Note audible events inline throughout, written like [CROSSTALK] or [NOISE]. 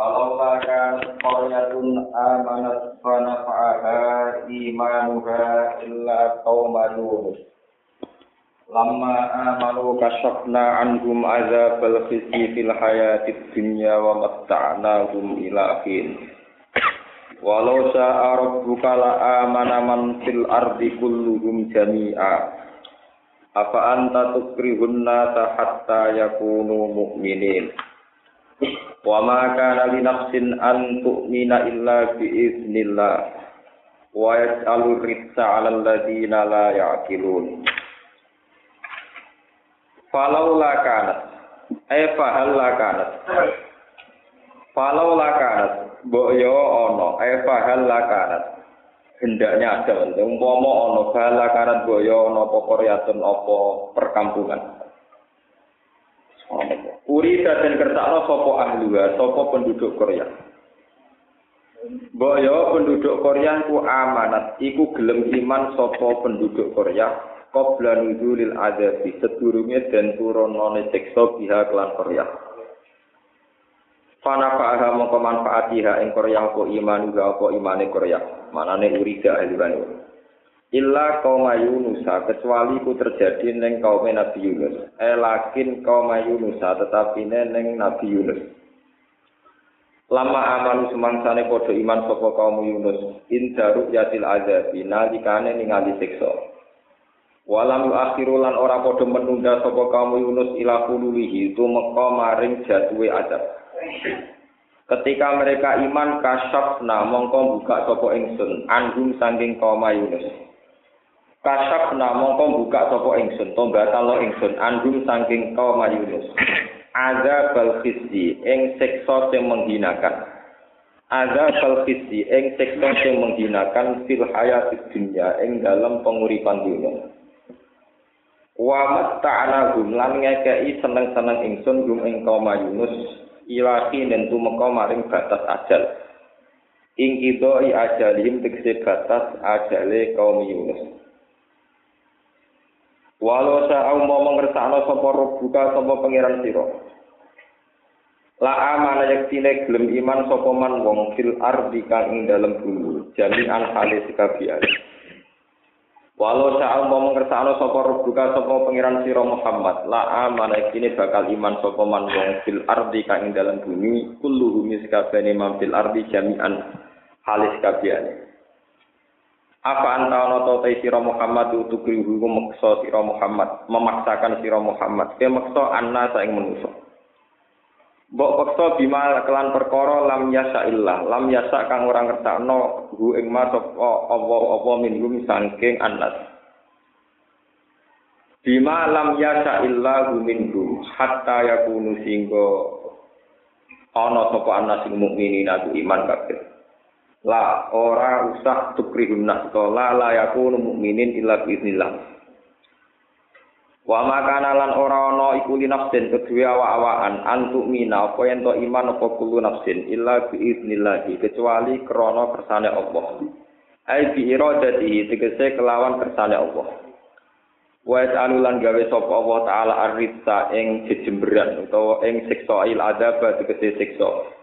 Walau takkan qaryatun amanat fanafa'aha imanuha illa qauma Lama amanu kasyafna anhum azabal khizyi fil hayatid dunya wa matta'nahum ila hin. Walau sa'a rabbuka la fil ardi kulluhum jami'a. Apa anta tukrihun nasa hatta yakunu mu'minin. Wa ma kana li nafsin an tu'mina illa bi iznillah. Wa yas'alu rizqa 'alal ladzina la ya'qilun. Falaula kanat eh fahal la kanat. Falaula kanat mbok yo ana eh fahal la kanat. Hendaknya ada, umpama ana fahal la kanat mbok yo ana apa apa perkampungan. Uri dan kersakno sopo ahluha, sopo penduduk Korea. Mbok yo penduduk Korea ku amanat, iku gelem iman sopo penduduk Korea. Qabla nuzulil adabi sedurunge den turunane siksa biha kelan Korea. Fana fa'aha mongko manfaatiha ing Korea apa iman uga apa imane Korea. Manane urida ahluhan. Illa kaum Yunus kecuali ku terjadi neng kaum Nabi Yunus. Eh lakin kaum Yunus tetapi neng Nabi Yunus. Lama amanu semangsane padha iman sapa kaum Yunus indaru yatil azab nalikane ningali siksa. Walam akhiru lan ora padha menunda sapa kaum Yunus ila kululihi tumeka maring jatuhe azab. Ketika mereka iman kasyafna mongko buka sapa ingsun anhum sanging kaum Yunus. Kasap namangka buka sapa ingsun, to batalo ingsun andum saking kaum Yunus. Azab bal khizi ing siksa sing menghinakan. Azab bal khizi ing siksa sing menghinakan fil hayati dunya ing dalam penguripan dunia. Wa matta'na gum lan ngekei seneng-seneng ingsun gum ing kaum Yunus ilahi nen tumeka maring batas ajal. Ing idoi ajalihim tegese batas ajale kaum Yunus. Walau sa'au mau mengersakno sapa buka sapa pangeran sira. La amana yaktine gelem iman sapa man wong fil ardi kang ing dalem bumi jami'an hale sekabian. Walau sa'au mau mengersakno sapa buka sapa pangeran sira Muhammad. La amana yaktine bakal iman sapa man wong fil ardi kang ing dalem bumi kulluhum sekabehane man fil ardi jami'an hale sekabiane. Apa anta ana ta sira Muhammad utuku iku meksa sira Muhammad, memaksakan sira Muhammad, ke meksa anna saing manusa. Mbok peksa bima kelan perkara lam yasa illah, lam yasa kang ora ngertakno hu ing ma sapa apa-apa minhum saking annas. Bima lam yasa illa hu minhum hatta yakunu singgo ana sapa sing mukminin aku iman kabeh. La ora usah tukrihun nas la la yakunu mukminin illa biiznillah. Wa makana lan ora ana iku li nafsin kedue awak-awakan antuk mina apa yen to iman apa kulo nafsin illa biiznillah kecuali krana kersane Allah. Ai bi iradati tegese kelawan kersane Allah. Wa ta'alulan gawe sapa Allah taala arritsa ing jejemberan utawa ing siksa il adab tegese siksa.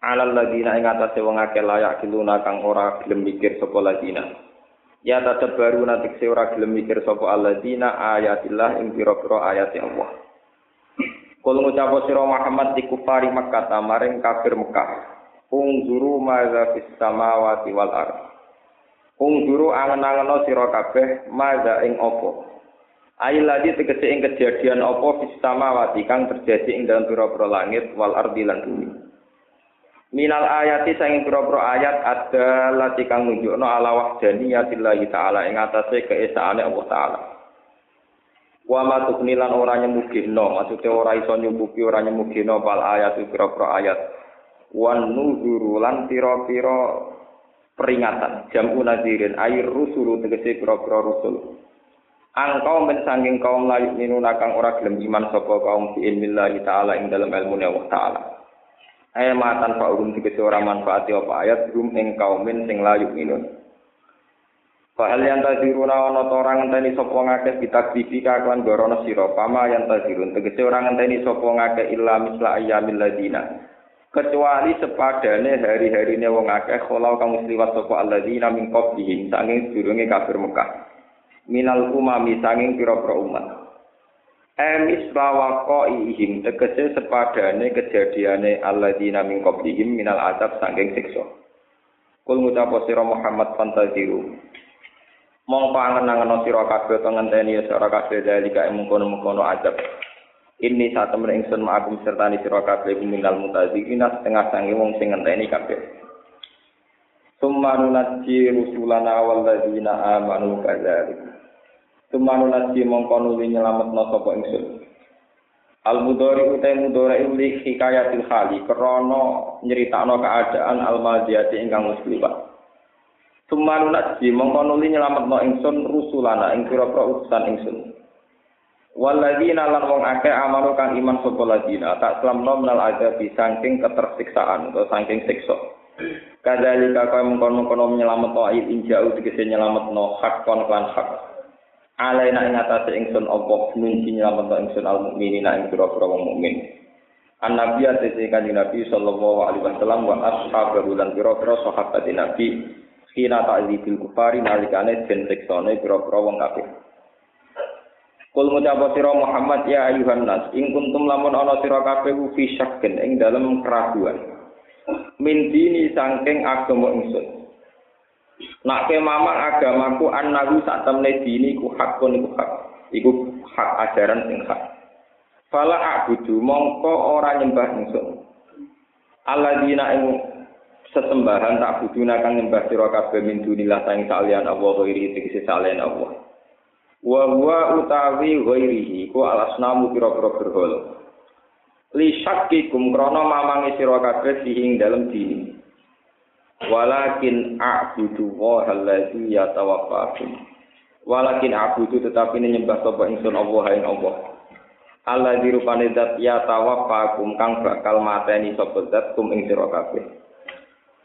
Alal ladina ing atase wong akeh layak kiluna kang ora gelem mikir sapa ladina. Ya tetep baru nanti se ora gelem mikir sapa aladina ayatillah ing pira-pira ayat Allah. Kul ngucap sira Muhammad di kufari Makkah maring kafir Mekah. Ungzuru maza fis samawati wal ard. Ungzuru angen-angeno sira kabeh maza ing apa. Ail lagi tegese ing kejadian apa fis samawati kang terjadi ing dalam pira-pira langit wal ardi lan bumi Minal ayati sanging pira-pira ayat ada lati kang nunjukno ala wahdaniyatillahi taala ing atase keesaane Allah taala. Wa ma tuknilan ora nyemugino, maksude ora iso nyumbuki ora nyemugino bal ayat pira-pira ayat wan nuzuru lan pira-pira peringatan jamu nazirin air rusulu tegese pira-pira rusul Angkau men sanging kaum layu minuna kang ora gelem iman sapa kaum fi ilmillahi taala ing dalam ilmu Allah taala. Ayat matan fa urum tegese ora manfaati apa ayat rum ing kaum men sing layu minun. Fa hal yang taziruna ana ta ora ngenteni sapa ngakeh bitakdifi kaklan gorono sira pama yang tazirun tegese ora ngenteni sapa ngakeh illa misla ayyamil ladina. kecuali sepadane hari-harine wong akeh kalau kamu sliwat sapa alladzina min qablihim sanging durunge kafir Mekah. minal umami sanging pira-pira umat. Emis bawako ihim tegese sepadane kejadiane alladzina min qablihim minal adab sanging siksa. Kul ngucap sira Muhammad fantaziru. Mong pangenangen sira kabeh to ngenteni sira kabeh dalika mungkon-mungkon adab. Ini saat temen ingsun ma'akum sertani sira kabeh minal mutazikina setengah sangi wong sing ngenteni kabeh. Summa nunajji rusulana walladzina amanu kadzalik. Tumanu nasi mongko nuli nyelametno sapa ingsun. Al mudhari utai mudhari li hikayatil hali krana nyeritakno keadaan al madiyati ingkang wis liwat. Tumanu nasi mongko nuli nyelametno ingsun rusulana ing pira-pira utusan ingsun. Waladina lan wong akeh amalu kang iman sapa ladina tak selamno menal adabi saking ketersiksaan atau saking siksa. Kadzalika kaya mengkono-kono nyelametno ayat injau tegese nyelametno hak kon hak. Alaina ing atase ingsun apa min nyelametno ingsun al mukminin ing pira-pira wong mukmin an nabi atase kanjeng nabi sallallahu alaihi wasallam wa ashabahu lan pira-pira sahabat nabi kina ta'dzibil kufari nalikane den siksane pira-pira wong kafir Kul ngucap sira Muhammad ya ayuhan nas ing kuntum lamun ana sira kabeh fi syakken ing dalem keraguan. Min dini saking agama ingsun Nak ke mama agamaku annahu sak temne dini ku hakun iku hak. Iku hak ajaran sing hak. Fala a'budu mongko ora nyembah ingsun. Alladzina ing sesembahan tak buduna kang nyembah sira kabeh min dunillah sang salian Allah ghairi tegese salian Allah. Wa huwa utawi ghairihi ku alasnamu pira-pira berhala. Li syakkikum krana mamangi sira kabeh sing dalem dini. Walakin a'budu wa allazi yatawaffakum walakin a'budu tetapi nyembah sapa ingsun Allah ing Allah. Allah dirupane zat ya tawaffakum kang bakal mateni sapa zat kum ing sira kabeh.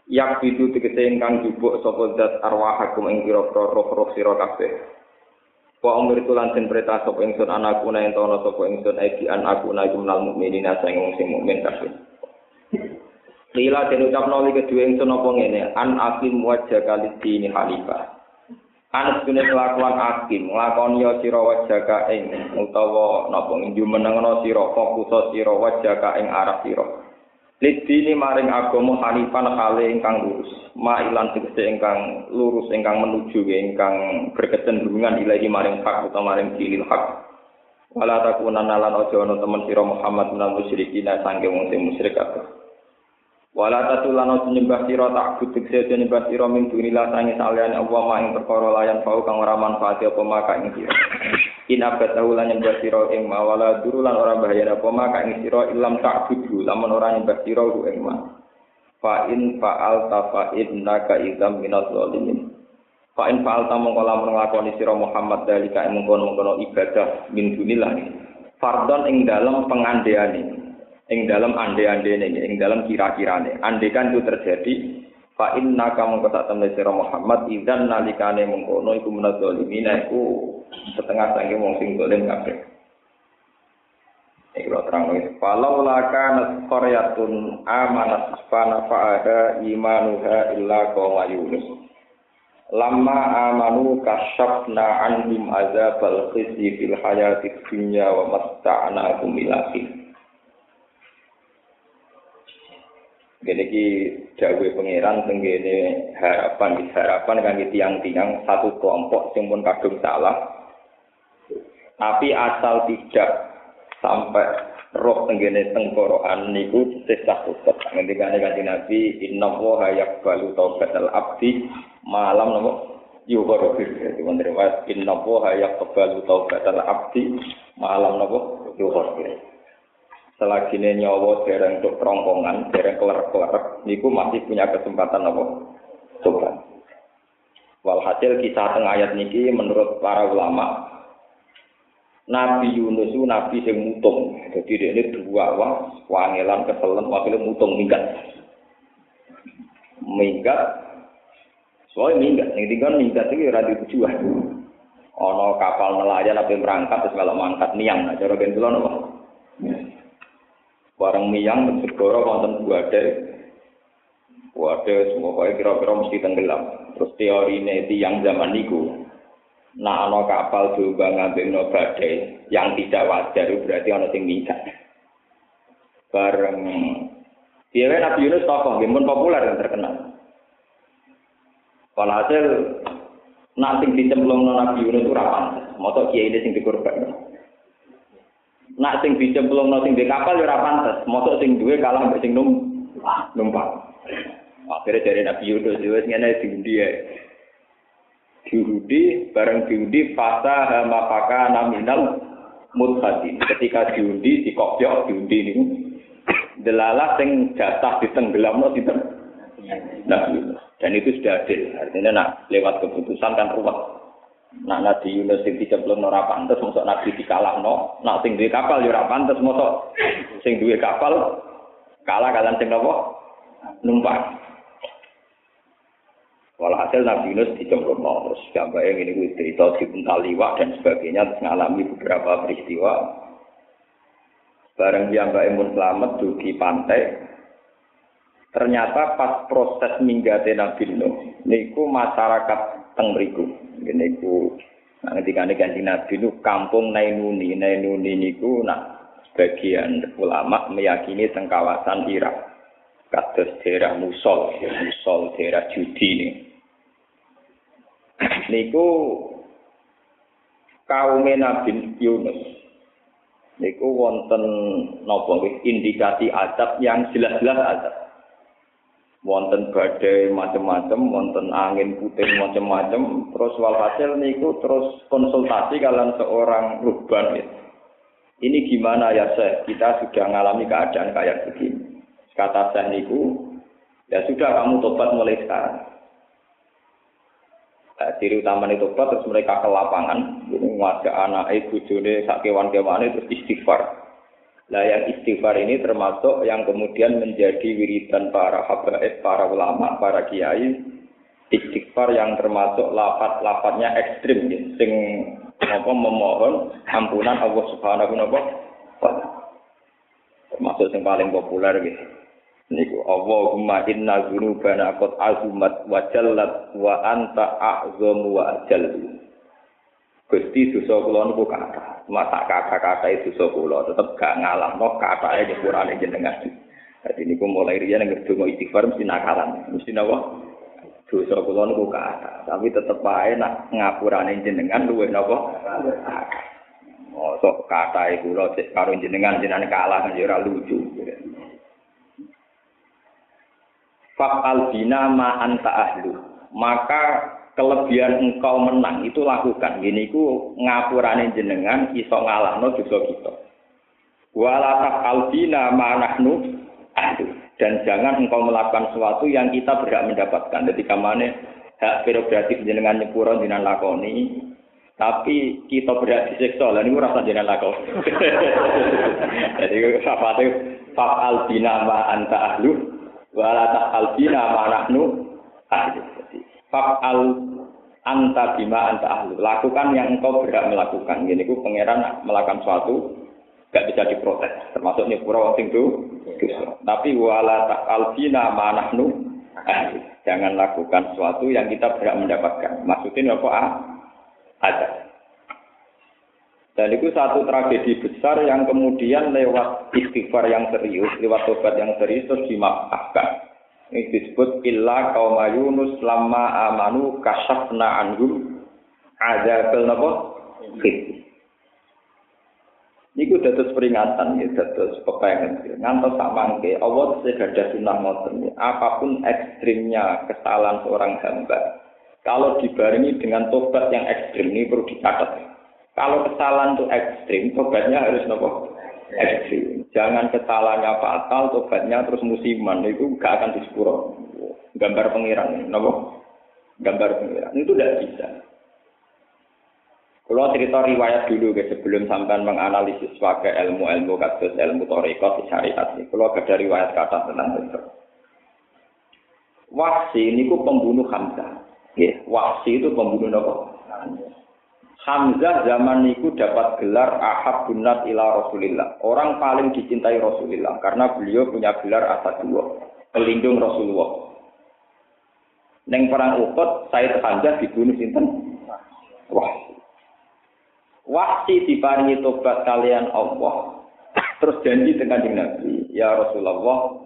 Yak bidu tegese ingkang jupuk sapa zat arwahakum ing pira-pira roh-roh sira kabeh. Wa umur tulan den perintah sapa ingsun anakku nang tono sapa ingsun iki an aku nang minal mukminina sing mukmin kabeh Lila den ucapno li kedue ingsun apa ngene, an akim wajah kali dini halifah. An sune kelakuan akim, nglakoni ya sira wajah ing utawa napa njumenengno sira fokus sira wajah ing arah sira. Lidini maring agama hanifan kale ingkang lurus, mailan tegese ingkang lurus ingkang menuju ingkang berkecenderungan ilahi maring hak utawa maring dilil hak. Wala takunan aja ana temen sira Muhammad minal musyrikin sangge wong sing musyrik kabeh. Wala tatulano penyembah sira tak butuh sedo nyembah sira min dunillah sange saliyane Allah ma ing perkara layan fau kang ora manfaat apa maka ing sira. In abad tahu lan nyembah sira ing ma wala duru lan ora bahaya apa maka ing sira ilam tak butuh lamun ora nyembah sira ing ma. Fa in fa'al ta fa innaka idzam minaz zalimin. Fa in fa'al ta mongko lamun nglakoni sira Muhammad dalika ing mengkono-mengkono ibadah min dunillah. Fardon ing dalem pengandeane ing dalam ande-ande ini, ing dalam kira-kirane. Andekan itu terjadi, fa inna kamu kata temen sira Muhammad idzan nalikane mengkono iku menazalimina iku setengah sange wong sing dolim kabeh. Lo terang lagi. Falau laka nasqaryatun amanat fana fa'ada imanuha illa qawma Yunus. Lama amanu kasyafna anhum azabal khizyi fil hayati dunya wa matta'na kumilafin. Gini ki dawe pangeran tenggene harapan harapan kan tiang-tiang satu kelompok sing pun kadung salah. Tapi asal tidak sampai roh tenggene tengkorokan niku sesah tutup. Ngendikane kanjeng Nabi inna wa yaqbalu taubatal abdi malam nopo yuhor jadi menteri was inna wa yaqbalu taubatal abdi malam nopo yuhor selagi nyawa dereng untuk kerongkongan, dereng keler-keler, niku masih punya kesempatan apa? Coba. Walhasil kisah tengah ayat niki menurut para ulama Nabi Yunus itu nabi yang mutung. Jadi ini dua wah, wangelan keselen, wakilnya mutung minggat. Minggat, soalnya minggat. Yang tinggal minggat itu radio tujuan. Ono kapal nelayan tapi berangkat terus kalau mangkat niang, cara ben kula napa? Bareng miang segoro wonten buade. Buade semua kaya kira-kira mesti tenggelam. Terus teori ini tiang zaman niku, Nah, ana kapal coba ngambil no badai yang tidak wajar berarti ana sing minggat. Bareng Dia Nabi Yunus tokoh, pun populer yang terkenal. Walhasil nanti dicemplung Nabi Yunus itu rapan. Moto kiai ini sing dikorban. Nak sing dicemplung sing di kapal ya rapan. Moto sing duwe kalah mbek sing num numpang. Akhirnya dari Nabi Yunus itu ngene diundi ya diundi bareng diundi fasa hamapaka naminal mudhati ketika diundi di kopiok diundi ini delalah sing jatah ditenggelam no sinten nah dan itu sudah adil. Artinya nak lewat keputusan kan ruwet nak nabi Yunus sing dicemplung ora pantes mosok nabi dikalahno nak sing duwe kapal yo ora pantes mosok sing duwe kapal kalah kalian sing nopo numpang Walhasil Nabi Yunus dicemplung terus gambarnya ini gue cerita di liwak dan sebagainya terus mengalami beberapa peristiwa. Bareng dia mbak Emun selamat di pantai. Ternyata pas proses minggate Nabi Nuh, niku masyarakat teng mriku. Niku nah ketika ganti Nabi Nuh kampung Nainuni, Nainuni niku nah sebagian ulama meyakini teng kawasan Irak kados daerah Musol, Musol daerah judi ini. [CLEARS THROAT] Niku kaum Nabi Yunus. Niku wonten napa indikasi adab yang jelas-jelas adab. Wonten badai macam-macam, wonten angin putih macam-macam, terus walhasil niku terus konsultasi kalian seorang ruhban Ini gimana ya Syekh? Kita sudah mengalami keadaan kayak begini. Kata saya niku, ya sudah kamu tobat mulai sekarang. Nah, ciri utama itu tobat terus mereka ke lapangan, jadi ngajak anak ibu jone sak kewan kewan terus istighfar. Nah yang istighfar ini termasuk yang kemudian menjadi wiridan para habaib, para ulama, para kiai. Istighfar yang termasuk lafat-lafatnya ekstrim, ya. sing apa memohon ampunan Allah Subhanahu wa taala. Termasuk yang paling populer gitu. Niku Allahumma inna dzunubana qad azumat wa jallat wa anta a'zamu wa ajallu. Gusti dosa kula niku kata. masa kata-kata itu sekolah tetap gak ngalah kok kata aja kurang aja dengar jadi ini gue mulai dia nengger dulu istighfar mesti nakalan. Mesti nawa dosa kula niku kata. Tapi tetep aja nak ngapurane jenengan luwih napa? nawa oh sok kata itu lo sekarang jenengan jenengan kalah menjadi lucu. Fakal bina ma anta ahlu. Maka kelebihan engkau menang itu lakukan. Gini ku ngapurane jenengan iso ngalahno dosa kita. Wala tafal bina ma nahnu ahlu. Dan jangan engkau melakukan sesuatu yang kita berhak mendapatkan. Ketika mana hak prerogatif jenengan nyepuro jenengan lakoni, tapi kita berhak disiksa lah ini rasa jenengan lakoni. [LAUGHS] Jadi apa itu? Fakal bina ma anta ahlu wala ta'al bina ma nahnu ahli. Fa'al anta bima anta ahlu. Lakukan yang engkau berhak melakukan. Ini ku pangeran melakukan suatu gak bisa diprotes. Termasuk nyepura wong sing Tapi wala ta'al bina ma nahnu ahli. Jangan lakukan sesuatu yang kita berhak mendapatkan. Maksudnya apa? Ah? Ada. Dan itu satu tragedi besar yang kemudian lewat istighfar yang serius, lewat tobat yang serius terus dimaafkan. Ini disebut illa kaum Yunus lama amanu kasafna anhum adzabal napa? Niku dados peringatan ya, dados pepengen. Ngantos sak mangke Allah segadah sunah ngoten. Apa pun ekstrimnya kesalahan seorang hamba, kalau dibarengi dengan tobat yang ekstrim ini perlu dicatat. Kalau kesalahan itu ekstrim, tobatnya harus nopo ekstrim. Jangan kesalahannya fatal, tobatnya terus musiman itu gak akan disepuro. Gambar pengiran, nopo? Gambar pengiran itu tidak bisa. Kalau cerita riwayat dulu ke sebelum sampai menganalisis pakai ilmu-ilmu kasus ilmu torikot syariat ini. Kalau ada riwayat kata tentang itu. Waksi ini ku pembunuh Hamzah. Ya, Waksi itu pembunuh apa? Hamzah zaman itu dapat gelar ahab bunat ila Rasulillah. Orang paling dicintai Rasulullah karena beliau punya gelar dua pelindung Rasulullah. Neng perang Uhud, Said Hamzah dibunuh sinten? Wah, Wahsi diparingi tobat kalian Allah. [COUGHS] Terus janji dengan Nabi, ya Rasulullah,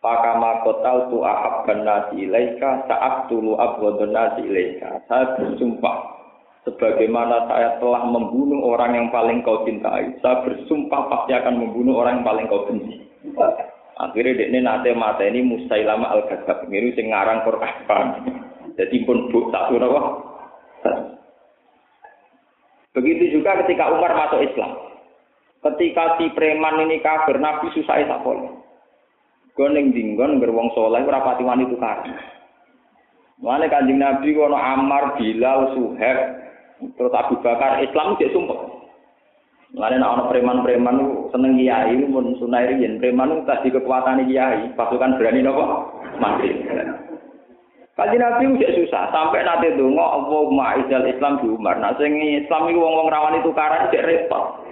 Pakama kotal tu ahab nasi ilaika saat tulu abwadun nasi ilaika. Saya bersumpah, sebagaimana saya telah membunuh orang yang paling kau cintai, saya bersumpah pasti akan membunuh orang yang paling kau benci. Akhirnya ini nate mata ini Musailama al ghazab ini sing ngarang Quran. Jadi pun buk satu nawa. Begitu juga ketika Umar masuk Islam. Ketika si preman ini kafir, Nabi susah tak boleh. Goneng dinggon berwong soleh wani tukar. Mana kanjeng Nabi kono Ammar, Bilal, Suhaib, terus Abu Bakar, Islam dia sumpah. Mulane nek ana preman-preman seneng kiai mun sunai riyen preman tadi kekuatan kiai, pasukan berani napa? Mati. Kaji Nabi udah susah, sampai nanti dongo Allah izal Islam di Umar. Nah, sing Islam itu wong-wong itu karan cek repot.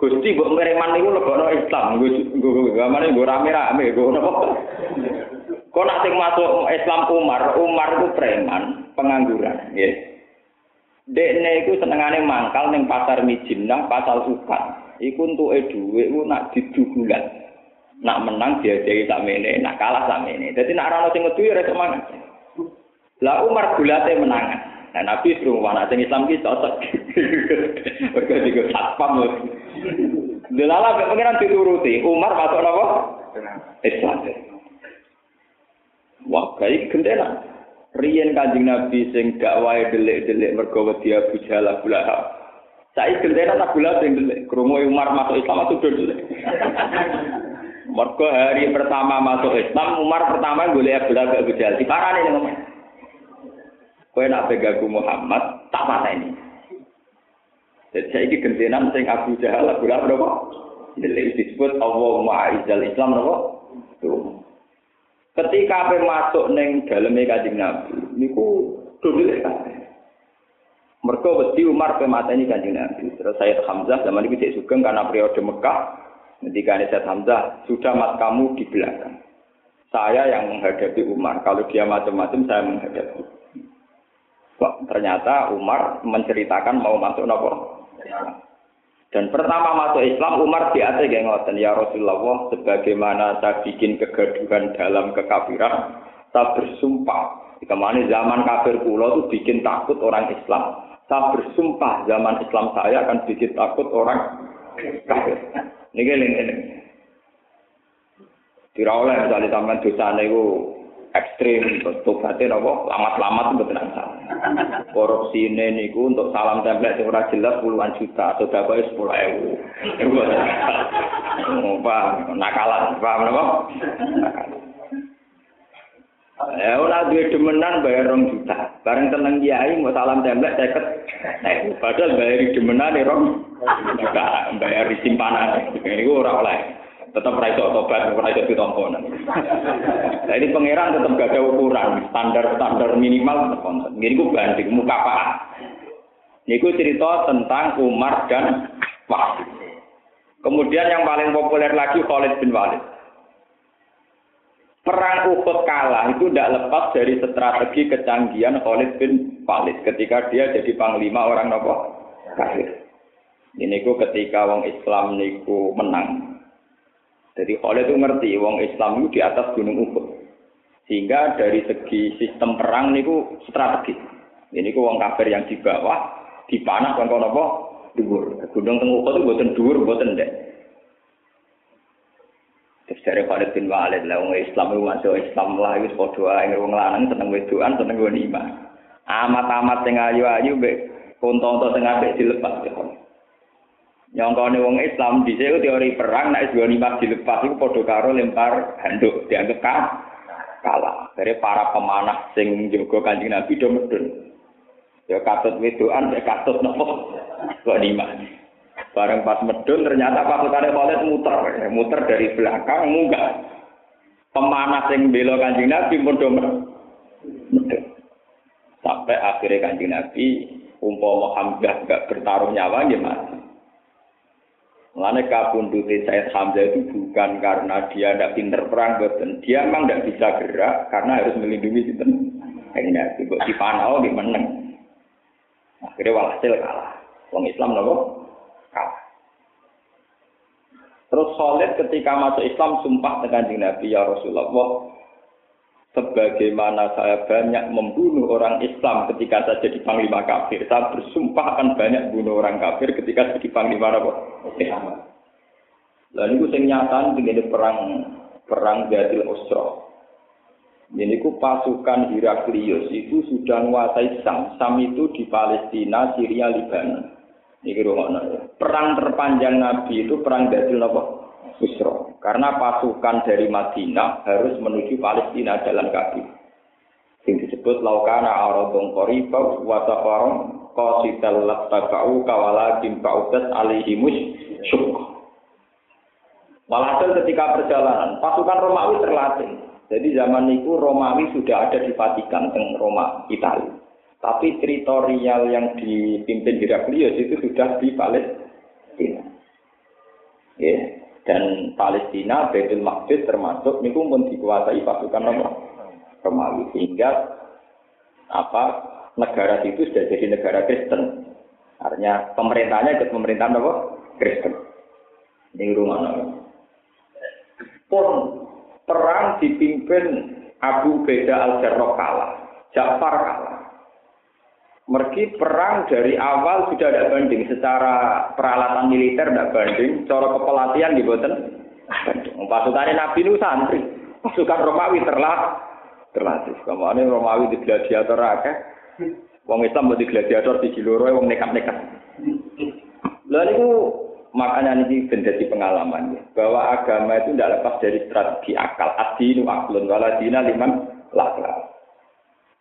Gusti mbok mereman niku lebono Islam, nggo gamane nggo rame-rame, nggo napa? Kok nak sing masuk Islam Umar, Umar itu preman, pengangguran, nggih. Dekne iku senengane mangkal ning pasar Mijinah, pasar Sukan. Iku entuke dhuwit ku nak didugulan. Nak menang diajari sak mene, nak kalah sak mene. Dadi nak ora ono sing ngedu ya semangat. Lah Umar gulate menangan. Nah Nabi suruh mana sing Islam ki cocok. [LAUGHS] Mergo digo satpam. Delala mek pengiran dituruti. Umar masuk napa? Islam. Wah, kayak gendena. Riyen Kanjeng Nabi sing gak wae delik-delik mergo wedi Abu Jahal Abu Lahab. Saiki gendena tak gula sing delik. Krungu Umar masuk Islam itu delik. [LAUGHS] Mergo hari pertama masuk Islam, Umar pertama golek Abu Lahab Abu Jahal. Diparani ngomong. Kowe nak pegaku Muhammad, tak mata ini. Jadi saya ini gentenan sing Abu Jahal, Abu Lahab, apa? Jadi disebut Allah Ma'izal Islam, apa? Tuh. Ketika apa masuk neng dalam kanjeng Nabi, niku dulu. Mereka wedi Umar pe mateni kanjeng Nabi. Terus saya Hamzah zaman itu tidak sugeng karena periode Mekah. Ketika Sayyid Hamzah sudah mat kamu di belakang. Saya yang menghadapi Umar. Kalau dia macam-macam saya menghadapi. ternyata Umar menceritakan mau masuk nopo. Dan pertama masuk Islam Umar di atas ngoten ya Rasulullah sebagaimana saya bikin kegaduhan dalam kekafiran saya bersumpah. Ke mana zaman kafir pulau itu bikin takut orang Islam. Saya bersumpah zaman Islam saya akan bikin takut orang kafir. Ini ini ini tidak oleh misalnya zaman dosa itu ekstrim tobaté napa lamat-lamat mboten asal. Korupsi niku untuk salam template sing ora jelas puluhan juta, sedekah 10.000. Iku apa nakalan, paham napa? Ya ora duwe demenan bayar rong juta. Bareng tenang kiai mau salam template seket. Padahal bayar demenan rong juta, bayar simpanan. Iku ora oleh. Tetap raiso tobat, raiso ditompo. Nah ini pangeran tetap gak ada ukuran, standar-standar minimal tetap. Ini gue banding, muka apa? Ini gue cerita tentang Umar dan Wahid. Kemudian yang paling populer lagi Khalid bin Walid. Perang Uhud kalah itu tidak lepas dari strategi kecanggihan Khalid bin Walid ketika dia jadi panglima orang nopo. Ini ku ketika wong Islam niku menang, Jadi Khalid itu ngerti wong Islam itu di atas gunung Uhud. Sehingga dari segi sistem perang niku strategi. Ini ku wong kafir yang di bawah dipanah kan kono apa? Dhuwur. Gunung teng Uhud itu mboten dhuwur mboten ndek. Terus dari Khalid bin Walid lah wong Islam itu masuk Islam lah wis padha ae wong lanang seneng wedoan seneng nggon iman. Amat-amat sing ayu-ayu mbek konto-konto sing apik dilepas. Nyongkone wong Islam di sini teori perang nek lima dilepas iku padha karo lempar handuk dianggap kan kalah. Dari para pemanah sing jaga Kanjeng Nabi do medun. Ya katut wedoan ya katut nopo kok lima. Bareng pas medun ternyata pasukane Khalid muter, muter dari belakang munggah. Pemanah sing bela Kanjeng Nabi pun do. Sampai akhirnya Kanjeng Nabi umpama Hamzah gak bertaruh nyawa ya mati. Mulane kabundute Said Hamzah itu bukan karena dia tidak pinter perang, betul. Dia memang tidak bisa gerak karena harus melindungi sinten. Nanti buat di panau di meneng. Akhirnya walhasil kalah. Wong Islam nopo kalah. Terus Khalid ketika masuk Islam sumpah dengan Nabi ya Rasulullah, sebagaimana saya banyak membunuh orang Islam ketika saya jadi panglima kafir, saya bersumpah akan banyak bunuh orang kafir ketika jadi panglima apa? Islam. Lalu itu sing nyata begini perang perang Gadil Osro. Ini ku pasukan Heraklius itu sudah menguasai Sam. Sam itu di Palestina, Syria, Libanon. Ini ya. Perang terpanjang Nabi itu perang Gadil apa? Usro. Karena pasukan dari Madinah harus menuju Palestina jalan kaki. Yang disebut laukana aradun qariba wa safaron qasital lattaba'u kawalakin ba'udat alaihimus syuk. Walhasil ketika perjalanan, pasukan Romawi terlatih. Jadi zaman itu Romawi sudah ada di Vatikan, teng Roma, Italia. Tapi teritorial yang dipimpin Heraklius itu sudah di Palestina. Yeah dan Palestina Baitul Maqdis termasuk niku pun dikuasai pasukan Romawi sehingga apa negara itu sudah jadi negara Kristen. Artinya pemerintahnya ikut pemerintahan apa? Kristen. Ini rumah pun perang dipimpin Abu Beda al Jarrah kalah Ja'far kalah. Mergi perang dari awal sudah ada banding. Secara peralatan militer tidak banding, cara kepelatihan di boten Pasukan Nabi itu santri, pasukan Romawi terlah terlatih. Ke mana Romawi di gladiator akeh, wong Islam di gladiator di Jiloro, wong nekat-nekat. Lalu itu makanya ini menjadi pengalaman ya, bahwa agama itu tidak lepas dari strategi akal. Adinu aklun waladina liman lakla.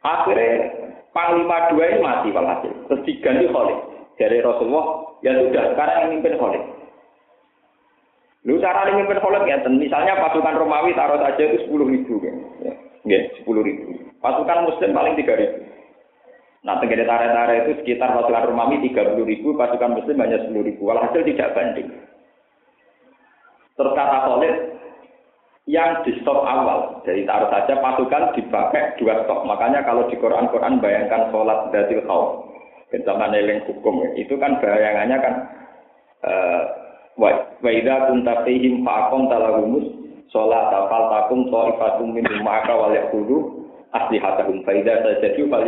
Akhirnya Panglima dua ini mati walhasil. Terus diganti Khalid. Dari Rasulullah, ya sudah, sekarang yang mimpin Khalid. Lu cara yang mimpin Khalid ya, misalnya pasukan Romawi taruh saja itu sepuluh ribu. Ya sepuluh ribu. Pasukan Muslim paling tiga ribu. Nah, tenggara tara-tara itu sekitar pasukan Romawi tiga puluh ribu, pasukan Muslim hanya sepuluh ribu. Walhasil tidak banding. Terus kata yang di stop awal. Jadi taruh saja pasukan dipakai dua stop. Makanya kalau di Quran-Quran bayangkan sholat datil khauf. Zaman eling hukum itu kan bayangannya kan uh, wa idza kunta talahumus sholat tafal takum ta'ifatum min ma'aka wal yaqulu aslihatahum fa idza sajadu fal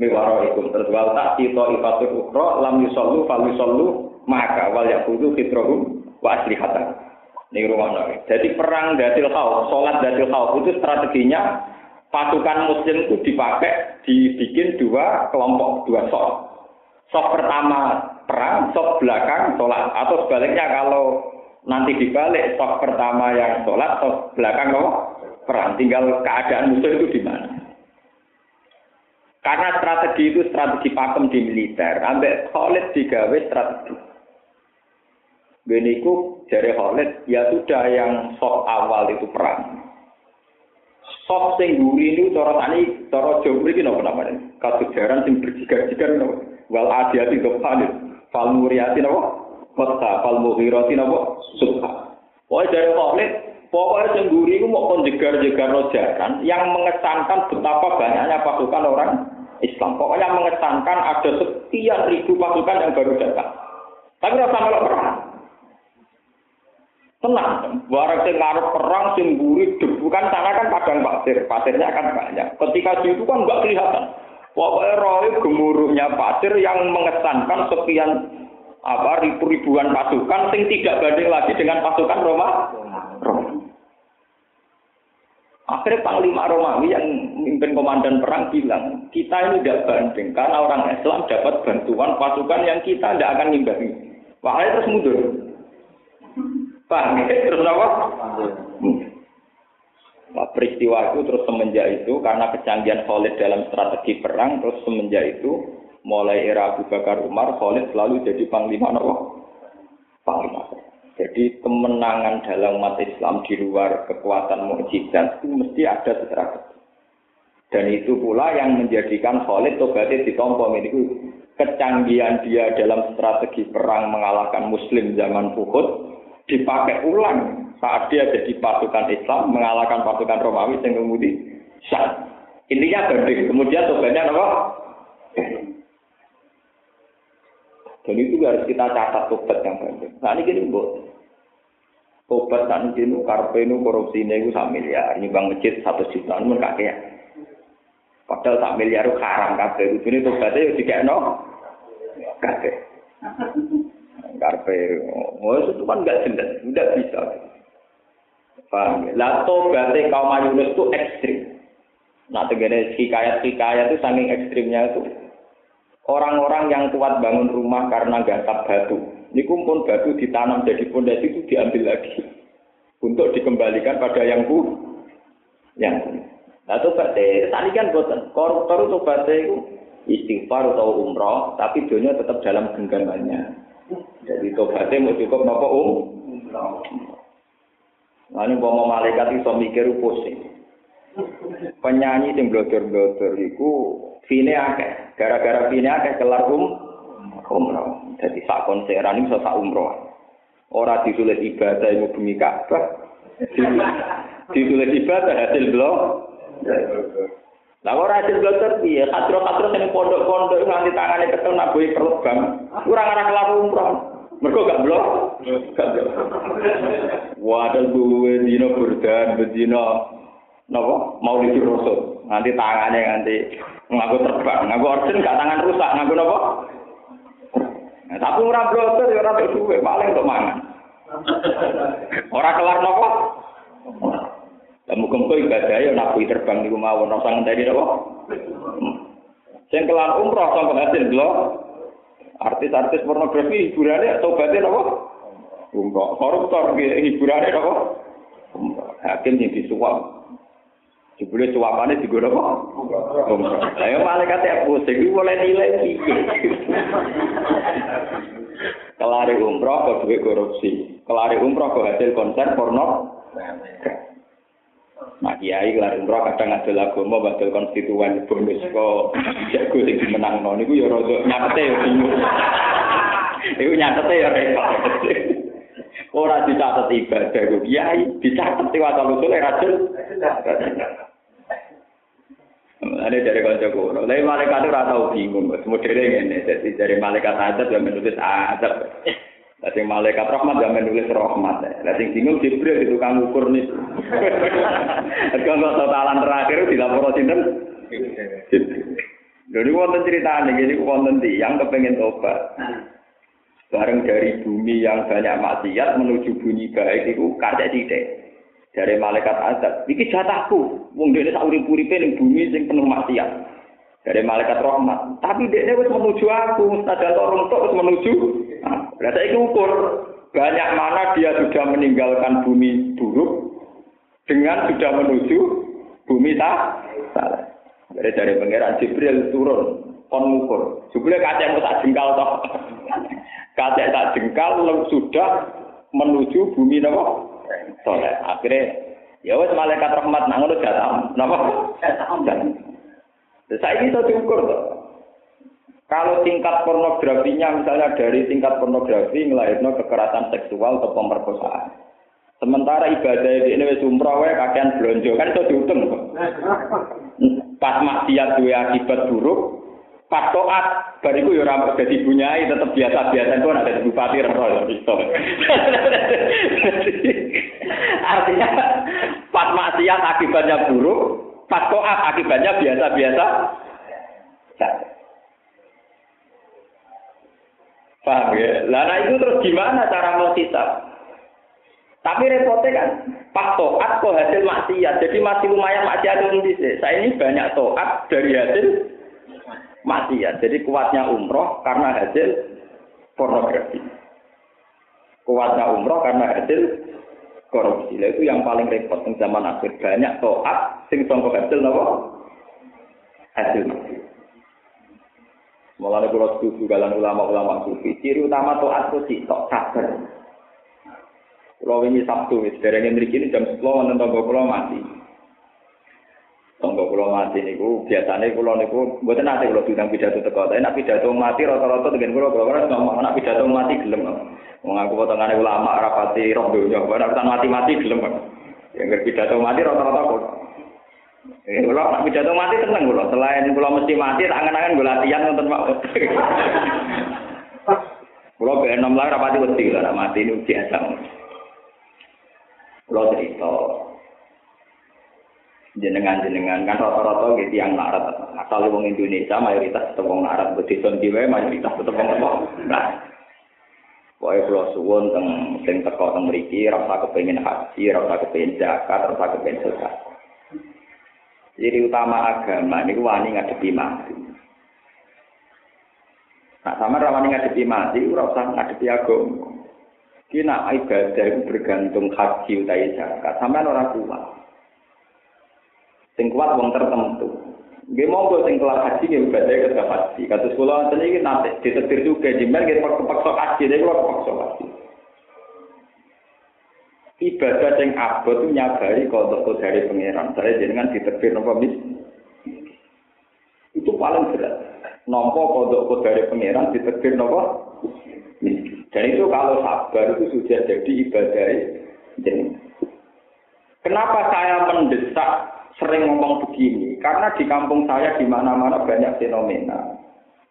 miwaraikum terus wal ta'ti ta'ifatul ukhra lam yusallu fal yusallu ma'aka wal yaqulu fitrahum wa aslihatahum ini rumah Jadi perang datil khauf, sholat datil khauf itu strateginya pasukan muslim itu dipakai, dibikin dua kelompok, dua sok. Sok pertama perang, sok belakang sholat. Atau sebaliknya kalau nanti dibalik, sok pertama yang sholat, sok belakang kok perang. Tinggal keadaan musuh itu di mana. Karena strategi itu strategi pakem di militer. Ambek Khalid digawe strategi. Beniku dari Khalid, ya sudah yang sok awal itu perang. Sok sing guri itu cara tani, cara Jawa iki napa namanya? Kasejaran sing berjigar-jigar napa? Wal adiyati Khalid, fal muriati napa? Kota fal mughirati napa? Subha. Pokoknya dari Khalid, pokoknya guri itu mau konjegar-jegar rojakan yang mengesankan betapa banyaknya pasukan orang Islam. Pokoknya mengesankan ada sekian ribu pasukan yang baru datang. Tapi rasa malah perang. Tenang, barang sing ngarep perang sing debu kan sana kan padang pasir, pasirnya kan banyak. Ketika itu kan nggak kelihatan. Pokoknya roh gemuruhnya pasir yang mengesankan sekian apa ribu-ribuan pasukan sing tidak banding lagi dengan pasukan. Roma. Akhirnya Panglima Romawi yang memimpin komandan perang bilang, kita ini tidak banding karena orang Islam dapat bantuan pasukan yang kita tidak akan ngimbangi. Pahalanya terus mundur. Paham ya? Terus apa? Nah, peristiwa itu terus semenjak itu karena kecanggihan Khalid dalam strategi perang terus semenjak itu mulai era Abu Bakar Umar Khalid selalu jadi panglima apa? Panglima. Jadi kemenangan dalam umat Islam di luar kekuatan mukjizat itu mesti ada strategi. Dan itu pula yang menjadikan Khalid tobatnya ditompo itu kecanggihan dia dalam strategi perang mengalahkan Muslim zaman Uhud dipakai ulang saat dia jadi pasukan Islam mengalahkan pasukan Romawi yang kemudian. Intinya banding. Kemudian tobatnya apa? Dan itu harus kita catat tobat yang banding. Nah ini gini buat. Tobat saat ini karpe ini korupsi ini itu satu miliar. Ini bang masjid satu juta. Ini kakek Padahal tak miliar itu haram kabeh. Ini tobatnya ya dikek no. Kabeh. Karpe. Oh, itu kan enggak jelas. Enggak bisa. Paham ya? Lah tobatnya kaum Yunus itu ekstrim. Nah, tegene hikayat-hikayat itu saking ekstrimnya itu orang-orang yang kuat bangun rumah karena gasap batu. Ini pun batu ditanam jadi pondasi itu diambil lagi untuk dikembalikan pada yang bu, yang Nah, tobatnya, tadi kan buatan. Koruptor tobatnya itu istighfar atau umroh, tapi dunia tetap dalam genggamannya. Jadi tobatnya mau cukup nopo um. Nah, ini mau malaikat itu mikir pusing. Penyanyi yang blodor-blodor itu fine akeh. Gara-gara fine akeh kelar um umroh. Jadi sak konseran ini sak umroh. Orang ditulis ibadah yang bumi Ka'bah. [LAUGHS] ditulis ibadah hasil blog Lah ora hasil bloter piye? Katro-katro sing pondok-pondok nganti tangane ketemu nak boy kerbang. Ora ngarah kelar umroh. Mergo gak blok. Gak blok. Wadah gue dino burdan, bedino napa? Maulid Rasul. Nanti tangane nganti ngaku terbang, ngaku orden gak tangan rusak, ngaku napa? Nah, tapi ora bloter ya ora duwe, paling untuk mangan. Ora kelar napa? Muga-muga ibadah ya nabi terbang niku mawon ora usah ngenteni napa. Sing kelar umroh sampe hasil lho. Artis-artis pornografi hiburane tobaté napa? Umroh. Koruptor hiburane napa? Umroh. Hakim sing disuap. Jebule suapane digono apa? Umroh. Ayo malaikat ya pusing iki mulai nilai piye. Kelari umroh kok duwe korupsi. Kelari umroh kok hasil konser porno. Nah kiai kelar umroh kadang ngadil agama badal konstituen bonus kok jago sing menang no niku ya rada nyatete ya bingung. Iku nyatete ya repot. Ora dicatet ibadah ku kiai, dicatet wae usul rajul. Ada dari kanca kuno. Tapi malaikat itu rata bingung, modele ngene. Jadi dari malaikat azab yang menulis azab. Lah malaikat rahmat gak menulis rahmat. Lah sing bingung Jibril itu kang ukur nih. [LAUGHS] Kalau totalan terakhir dilapor sinten? Jadi wonten ceritanya, jadi wonten yang kepengen tobat. Bareng dari bumi yang banyak maksiat menuju bumi baik itu kada tidak. Dari malaikat azab, iki jatahku. Wong dene sak urip-uripe ning bumi sing penuh maksiat. Dari malaikat rahmat. Tapi dia wis menuju aku, senajan orang tok wis menuju Nah, saya ukur banyak mana dia sudah meninggalkan bumi buruk dengan sudah menuju bumi tak salah. Dari dari pangeran Jibril turun kon ngukur. Jibril kacek tak jengkal toh. [LAUGHS] Kacek tak jengkal sudah menuju bumi napa? Soleh. Akhirnya ya wes malaikat rahmat nang ngono jatah napa? Saya ini diukur toh. Kalau tingkat pornografinya misalnya dari tingkat pornografi ngelahirno kekerasan seksual atau pemerkosaan. Sementara ibadah di ini wis umroh wae kakean blonjo kan itu dihitung kok. Pas maksiat duwe akibat buruk, pas toat bariku ya ora dadi bunyai tetep biasa-biasa itu ada di bupati roh. Artinya pas maksiat akibatnya buruk, pas toat akibatnya biasa-biasa. Paham ya? Lah nah itu terus gimana cara mau hisab? Tapi repotnya kan, pas toat kok hasil maksiat, jadi masih lumayan maksiat itu Saya ini banyak toat dari hasil maksiat, jadi kuatnya umroh karena hasil pornografi. Kuatnya umroh karena hasil korupsi. Lah itu yang paling repot di zaman akhir. Banyak toat sing sangka hasil napa? Hasil. Mulane kula setuju kalian ulama-ulama sufi. Ciri utama toat itu tok sabar. Kalau ini Sabtu, mriki ini jam 10 wonten tangga kula mati. Tangga kula mati niku biasane kula niku mboten nate kula diundang pidato teko. Tapi pidato mati rata-rata dengan kula kula ora ngomong nek pidato mati gelem. Wong aku ulama rapati roh donya, ora mati-mati gelem. Yang pidato mati rata-rata kok. Eh, kula nek pidato mati tenang kula. Selain kula mesti mati, tak angen-angen kula latihan nonton Pak. [LAUGHS] Kula ben enom lah rapati wedi kula mati ini biasa. Kula cerita, jenengan-jenengan kan rata-rata gitu yang larat asal wong Indonesia mayoritas tetep wong larat bedison dhewe mayoritas tetep wong nah Pokoknya kalau suwun teng sing teko teng mriki rasa kepengin haji, rasa kepengin zakat, rasa kepengin sedekah. Jadi utama agama ini wani ngadepi mati. Nah, sama rawani ngadepi mati, ora usah ngadepi agama. Kina ibadah itu bergantung haji utawi zakat, sampean ora kuat. Sing kuat wong tertentu. Nggih monggo sing kelas haji nggih ibadah ke haji. Kados kula wonten iki nate ditetir juga jimen nggih kepaksa haji, nek kula kepaksa haji. Ibadah sing abot itu nyabari kodok dari pangeran. Saya jenengan ditetir napa mis? Itu paling berat. Nompo kodok dari pangeran ditetir napa? Dan itu kalau sabar itu sudah jadi ibadah jenengan. Kenapa saya mendesak sering ngomong begini karena di kampung saya di mana-mana banyak fenomena.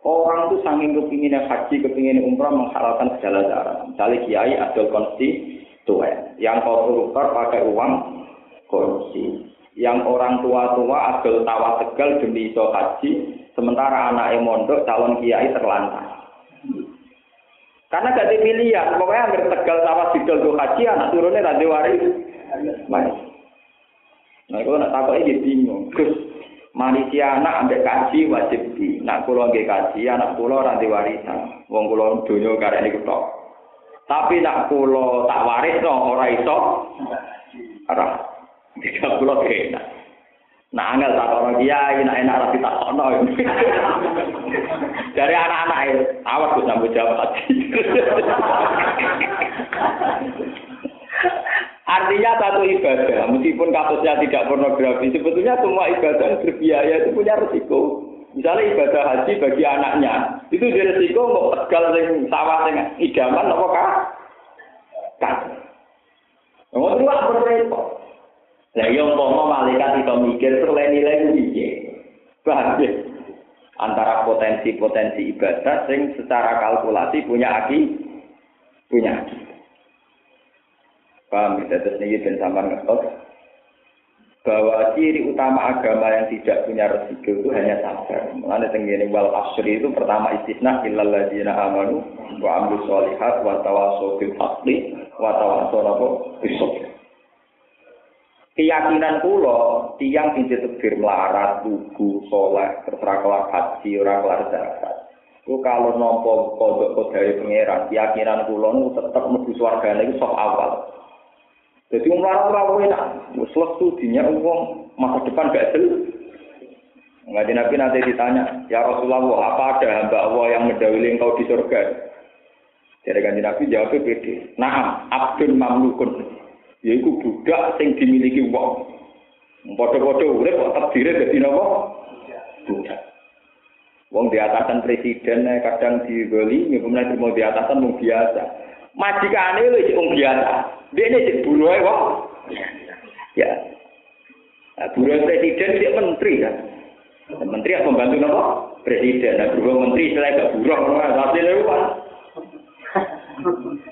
Orang tuh saking kepingin haji kepingin umrah menghalalkan segala cara. Misalnya kiai adol konstituen. Yang koruptor pakai uang korupsi. Yang orang tua-tua adol tawa tegal demi iso haji sementara anak mondok calon kiai terlantar. Karena gak pilihan pokoknya hampir tegal tawa didol haji anak turunnya nanti waris Nah, kalau nak takut ini bingung. Gus, manusia anak ambek kaji wajib di. Nak kulo nggih kaji, anak kulo nanti warisan. Wong kulo dunia karek ini ketok. Tapi nak kulo tak waris no, ora iso. Ora. Tiga kulo kena. Nah, angel tak orang kiai, nak enak tapi tak ono. [LAUGHS] Dari anak-anak awas gue sambut jawab [LAUGHS] Artinya satu ibadah, meskipun kasusnya tidak pornografi, sebetulnya semua ibadah yang berbiaya itu punya resiko. Misalnya ibadah haji bagi anaknya, itu dia resiko mau tegal sing sawah sing idaman apa kah? Kan. Ngomong itu apa repot? Lah yang mau malaikat itu mikir selain nilai piye? Paham? Antara potensi-potensi ibadah sing secara kalkulasi punya aki punya aki. Paham ya, terus ini dan sampai ngetok bahwa ciri utama agama yang tidak punya resiko itu hanya sabar. Mengenai tenggini wal asri itu pertama istisna illal ladzina amanu wa amru sholihat wa tawassaw bil haqqi wa tawassaw bis Keyakinan kula tiang sing ditegir melarat, lugu, soleh, terserah kelar haji, ora kelar zakat. Itu kalau nompo kodok dari pangeran, keyakinan kula itu tetap mlebu swargane itu sok awal. Jadi umar ora enak, wis lesu dinya wong masa depan gak jelas. Ngaji Nabi nanti ditanya, ya Rasulullah, apa ada hamba Allah yang mendahului engkau di surga? Jadi kanji Nabi jawabnya pede. Nah, abdun mamlukun. Yaitu budak sing dimiliki wong. Podo-podo urip kok terdiri dadi napa? Budak. Wong di atasan presiden kadang digoli, kemudian mau di atasan mau biasa. Majikane lho wong biasa. Ini cek buruh kok. Ya. Nah, buruh presiden dia menteri kan. Menteri yang membantu apa? Presiden. Nah, buruh menteri selain gak buruh, hasilnya apa?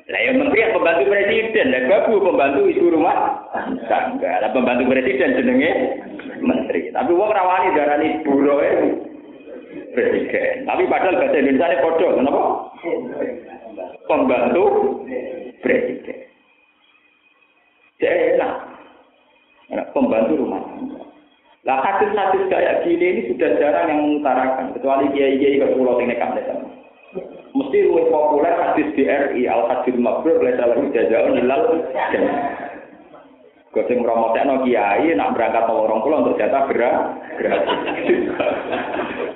Lah yang menteri yang pembantu presiden, lah babu pembantu ibu rumah tangga. Lah pembantu presiden jenenge menteri. Tapi wong rawani darani buruh presiden. Tapi padahal bahasa Indonesia ini bodoh, kenapa? Pembantu presiden. Jadi enak. pembantu rumah tangga. Lah hadis-hadis kayak gini ini sudah jarang yang mengutarakan kecuali kiai-kiai ke pulau yang nekat Mesti luwih populer hadis BRI al hadis mabrur oleh salah jazaa'un ilal jannah. Kau sing promotekno kiai nak berangkat mau orang pulau untuk jatah gerak gratis.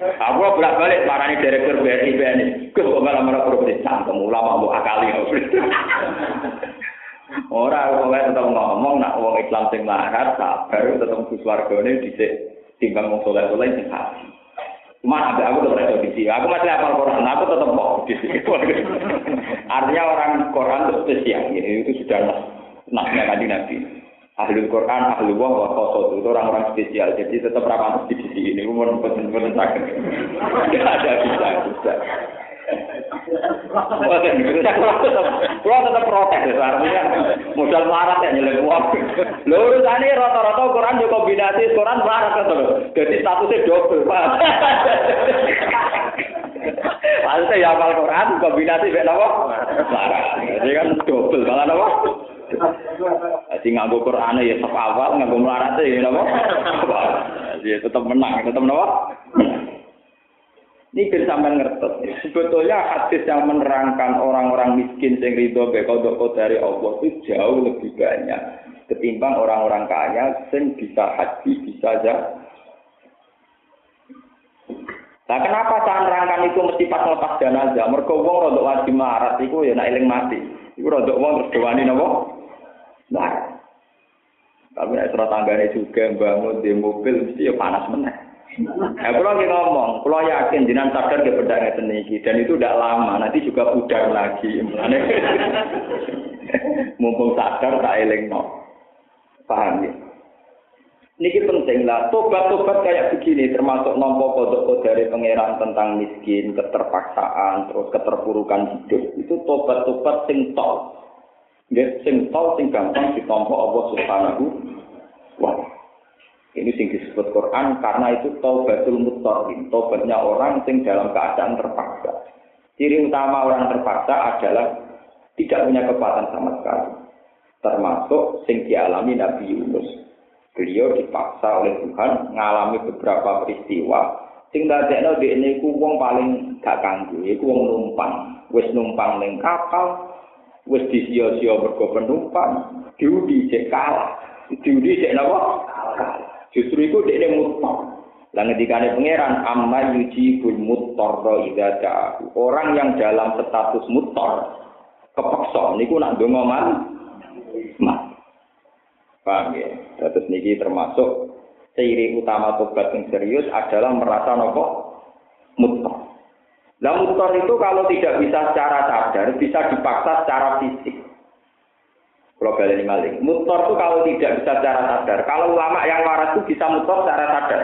Aku bolak balik marani direktur BRI BNI. Gus kok malah marah properti cangkem ulama mau akali. Orang kok tetap ngomong nak wong Islam sing larat sabar tetep Gus wargane dhisik timbang wong soleh-soleh sing hati. Cuma ada aku tetap ada di Aku masih hafal Quran, aku tetap mau di sini. Artinya orang Quran itu spesial, ini itu sudah nasnya kaji Nabi. Ahli Quran, ahli wah, wa kosot itu orang-orang spesial. Jadi tetap rapat di sini. Ini umur pesen-pesen sakit. ada bisa, bisa. Kalau tetap protes ya, artinya modal marat ya nyelek uang. Lho urusane rata-rata Quran yo kombinasi Quran marat kan. Jadi statusnya double. Maksudnya ya hafal Quran kombinasi mek napa? Jadi kan double malah napa? Jadi nganggo Quran ya tetap awal, nganggo melarat ya napa? Ya tetap menang, tetap napa? Ini biar ngerti. Sebetulnya hadis yang menerangkan orang-orang miskin yang ridho bekodok dari Allah itu jauh lebih banyak ketimbang orang-orang kaya yang bisa haji bisa aja. Nah kenapa saya nerangkan itu mesti pas lepas jenazah? Mereka wong rodok wajib marat itu ya nak eling mati. Itu rodok wong terus dewani nopo? Nah. Tapi nek tanggane juga bangun di mobil mesti ya panas meneh. Nah, kalau lagi ngomong, kalau yakin jinan sadar ke beda ngeten dan itu tidak lama, nanti juga pudar lagi. [LAUGHS] Mumpung sadar tak eling no. Paham ya? Niki penting lah, tobat-tobat kayak begini termasuk nompo kodok dari pangeran tentang miskin, keterpaksaan, terus keterpurukan hidup. Itu tobat-tobat sing tol. Nggih, sing tol sing gampang ditompo Allah Subhanahu wa taala. Ini sing disebut Quran karena itu taubatul muttaqin, taubatnya orang sing dalam keadaan terpaksa. Ciri utama orang terpaksa adalah tidak punya kekuatan sama sekali. Termasuk sing dialami Nabi Yunus. Beliau dipaksa oleh Tuhan mengalami beberapa peristiwa sing dadekno dekne iku wong paling gak kanggo, iku wong numpang. Wis numpang ning kapal, wis disia-sia mergo penumpang, diudi cek kalah. Diudi cek napa? Justru itu dia mutor. Lah ngendikane pangeran amma yujibul muttarra idza ja'u. Orang yang dalam status mutor kepeksa niku nak ndonga man. Paham ya? Terus niki termasuk ciri utama tobat yang serius adalah merasa nopo mutor. Lah mutor itu kalau tidak bisa secara sadar, bisa dipaksa secara fisik. Kalau balik maling. Mutor itu kalau tidak bisa secara sadar. Kalau ulama yang waras itu bisa mutor secara sadar.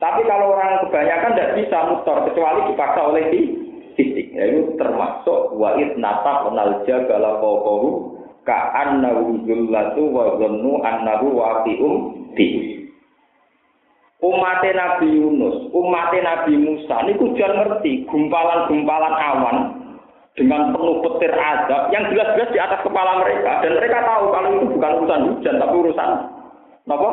Tapi kalau orang kebanyakan tidak bisa mutor kecuali dipaksa oleh fisik. Ya, itu termasuk wa'id nata penalja gala kokoru ka'annahu zullatu wa zannu annahu waqi'um di. Umat Nabi Yunus, umat Nabi Musa, ini jangan ngerti gumpalan-gumpalan awan dengan penuh petir azab yang jelas-jelas di atas kepala mereka. Dan mereka tahu kalau itu bukan urusan hujan tapi urusan apa?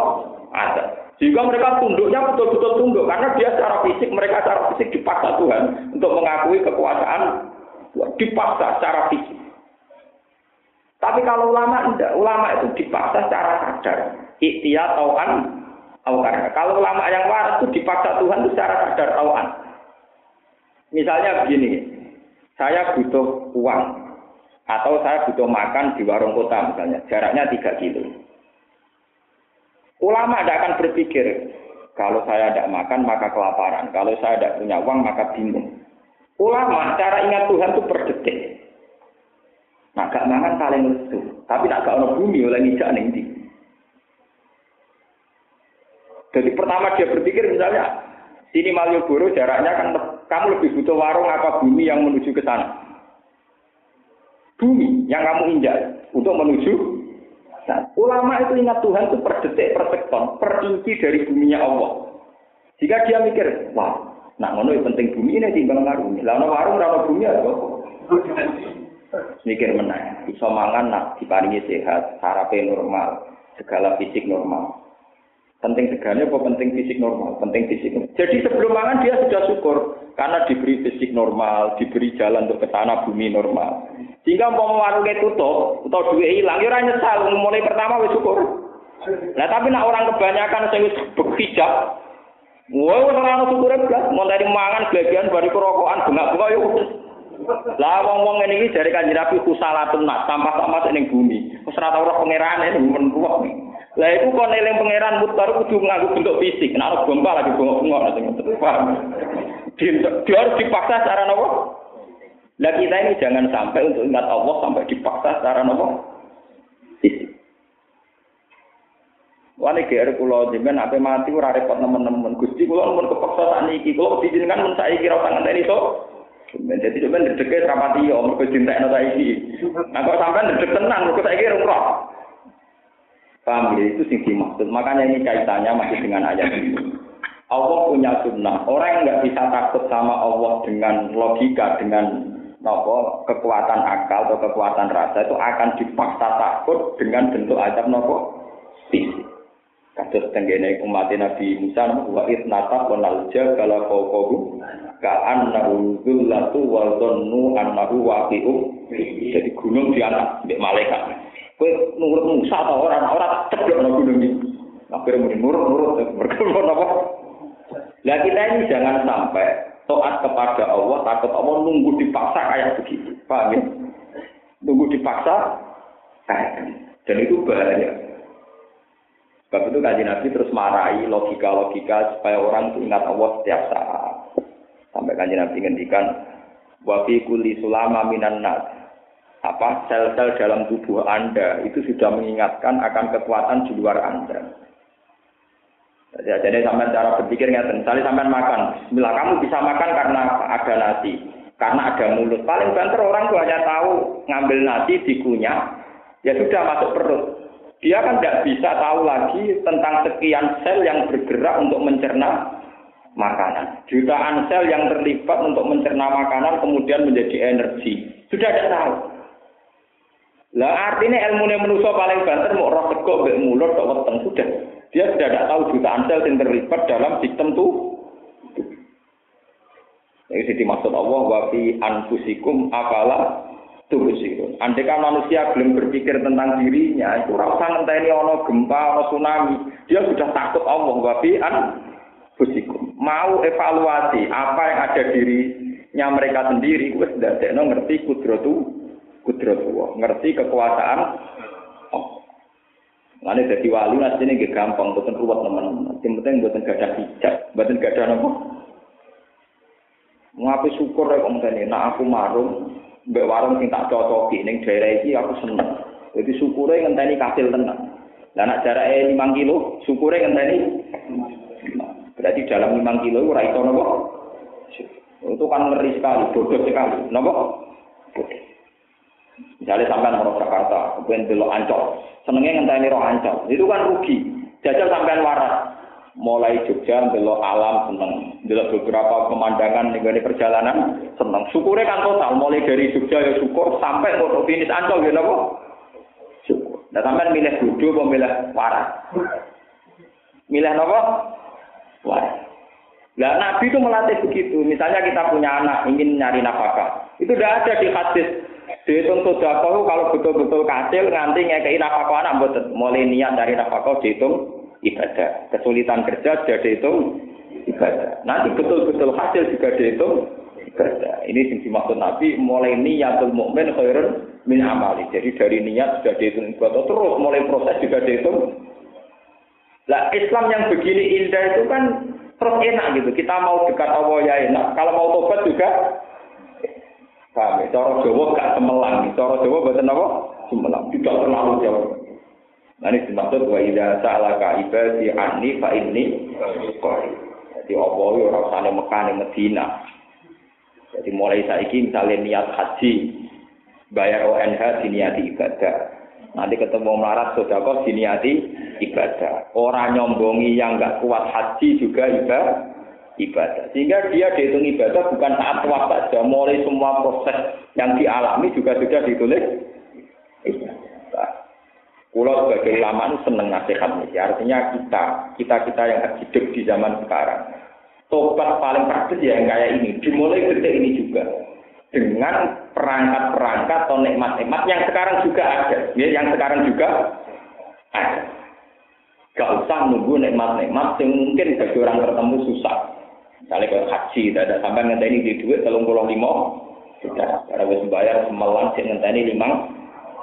Azab. Sehingga mereka tunduknya betul-betul tunduk karena dia secara fisik mereka secara fisik dipaksa Tuhan untuk mengakui kekuasaan dipaksa secara fisik tapi kalau ulama tidak ulama itu dipaksa secara sadar ikhtiar tauan kalau ulama yang waras itu dipaksa Tuhan itu secara sadar tauan misalnya begini saya butuh uang atau saya butuh makan di warung kota misalnya, jaraknya 3 kilo. Ulama tidak akan berpikir, kalau saya tidak makan maka kelaparan, kalau saya tidak punya uang maka bingung. Ulama cara ingat Tuhan itu per detik. Nah, gak mangan paling lesu, tapi nak gak ono bumi oleh ngijak ning Jadi pertama dia berpikir misalnya, sini Malioboro jaraknya kan kamu lebih butuh warung apa bumi yang menuju ke sana? Bumi yang kamu injak untuk menuju Nah, ulama itu ingat Tuhan itu per detik, per sekon, per inci dari buminya Allah. Jika dia mikir, wah, nak ngono yang penting bumi ini timbang warung. Lah warung, lah bumi ya Mikir menang, bisa mangan nak diparingi sehat, sarape normal, segala fisik normal. Penting segarnya apa penting fisik normal? Penting fisik. Jadi sebelum makan dia sudah syukur karena diberi fisik normal, diberi jalan untuk ke sana bumi normal. Sehingga mau warungnya tutup atau duit hilang, ya orang nyesal. Mulai pertama wis syukur. Nah tapi nak orang kebanyakan saya wis berhijab, Wah, wis ora ono syukure blas, mau dari mangan glegean bari kerokokan bengak-bengak yo. Lah wong-wong ngene iki jare Kanjeng Nabi kusalatun nak sampah-sampah ning bumi. Wis ora tau roh pangerane men ruwet. Lah iku kok eling pangeran mutar kudu nganggo bentuk fisik. Nek ana bomba lagi bengok-bengok sing paham. Dia harus dipaksa secara nopo? Lah kita ini jangan sampai untuk ingat Allah sampai dipaksa secara nopo? Fisik. Wani GR kula jenengan ape mati ora repot nemen-nemen. Gusti kula mun kepeksa sak niki, kula dijenengan mun saiki ora usah ngenteni so. Jadi sampean dedeke rapati yo mergo cintekno saiki. Nah kok sampean dedek tenan mergo saiki roh. Paham ya? Itu sing dimaksud. Makanya ini kaitannya masih dengan ayat ini. Allah punya sunnah. Orang yang nggak bisa takut sama Allah dengan logika, dengan nopo kekuatan akal atau kekuatan rasa itu akan dipaksa takut dengan bentuk azab nopo fisik. Kados tenggene umat Nabi Musa wa itnata wa nalja kala fawqahu ka annahu zullatu wa dhannu annahu waqi'u. Jadi gunung di anak mbek malaikat. Kowe nurut Musa ta ora ora ceblok nang gunung iki. Akhirnya muni nurut nurut berkumpul apa? Lah kita ini jangan sampai taat kepada Allah, takut Allah nunggu dipaksa kayak begitu. Paham ya? Nunggu dipaksa kayak Dan itu bahaya. Sebab itu kaji Nabi terus marahi logika-logika supaya orang itu ingat Allah setiap saat. Sampai kaji Nabi ngendikan, wafi kuli sulama minan nas. Apa sel-sel dalam tubuh Anda itu sudah mengingatkan akan kekuatan di luar Anda. Jadi, sampai cara berpikir ngerti. Misalnya sampai makan, Bismillah kamu bisa makan karena ada nasi, karena ada mulut. Paling banter orang tuh hanya tahu ngambil nasi dikunyah, ya sudah masuk perut dia kan tidak bisa tahu lagi tentang sekian sel yang bergerak untuk mencerna makanan. Jutaan sel yang terlibat untuk mencerna makanan kemudian menjadi energi. Sudah tidak tahu. Lah artinya ilmu yang manusia paling banter mau roh tegok be mulut tok weteng sudah. Dia sudah tidak tahu jutaan sel yang terlibat dalam sistem tuh. Ini dimaksud Allah wa fi anfusikum apalah tubsirun. Andai kan manusia belum berpikir tentang dirinya, itu rasa ini ono gempa, ono tsunami, dia sudah takut Allah wabian fusikum. Mau evaluasi apa yang ada dirinya mereka sendiri, wes dadekno ngerti kudratu kudratu ngerti kekuasaan Allah. Lalu jadi wali ini gak gampang, bukan ruwet teman-teman. Yang penting buatan gak ada hijab, buatan gak ada nopo. Ngapain syukur ya om nah aku marung, mbek warung sing tak cocoki ning daerah iki aku seneng. Jadi syukure ngenteni kasil tenan. Lah nek jarake 5 kilo, syukure ngenteni berarti dalam 5 kilo ora iso napa? Itu kan ngeri sekali, bodoh sekali. Napa? Misalnya sampai mau Jakarta, kemudian belok ancol, senengnya ngenteni roh ancol, itu kan rugi. Jajal sampai waras, mulai Jogja belok alam seneng. Belok beberapa pemandangan nih perjalanan seneng. Syukurnya kan total. Mulai dari Jogja ya syukur. Sampai foto finish ancol gitu kok syukur. Nah sampai milih bodoh apa milih waras? Milih apa waras. Nah, Nabi itu melatih begitu. Misalnya kita punya anak ingin nyari nafkah, itu tidak ada di hadis. Dihitung sodakoh kalau betul-betul kecil nganti ngekei nafkah anak buat mulai niat dari nafkah dihitung ibadah. Kesulitan kerja sudah dihitung ibadah. Nanti betul-betul hasil juga dihitung ibadah. Ini yang dimaksud Nabi mulai niatul mukmin khairun min amali. Jadi dari niat sudah dihitung ibadah terus mulai proses juga dihitung. Lah Islam yang begini indah itu kan terus enak gitu. Kita mau dekat Allah ya enak. Kalau mau tobat juga Paham ya? Cara Jawa gak semelang. Cara Jawa buatan apa? Semelang. Tidak terlalu jauh. Nah, ini dimaksud wa idza sa'alaka ibadi anni fa inni Jadi apa yo ora usah Mekah ning Medina. Jadi mulai saiki misalnya niat haji bayar ONH diniati ibadah. Nanti ketemu melarat sodako diniati ibadah. Orang nyombongi yang nggak kuat haji juga ibadah. ibadah. Sehingga dia dihitung ibadah bukan saat tua saja, mulai semua proses yang dialami juga sudah ditulis Kulo sebagai ulama itu seneng nasihat ini. Artinya kita, kita kita yang hidup di zaman sekarang. Tobat paling praktis ya yang kayak ini. Dimulai detik ini juga dengan perangkat-perangkat atau nikmat-nikmat yang sekarang juga ada. Ya, yang sekarang juga ada. Gak usah nunggu nikmat-nikmat yang mungkin bagi orang bertemu susah. Misalnya kalau haji, tidak ada sampai ngenteni di duit telung puluh lima, sudah. Wis bayar semelan sih ngenteni lima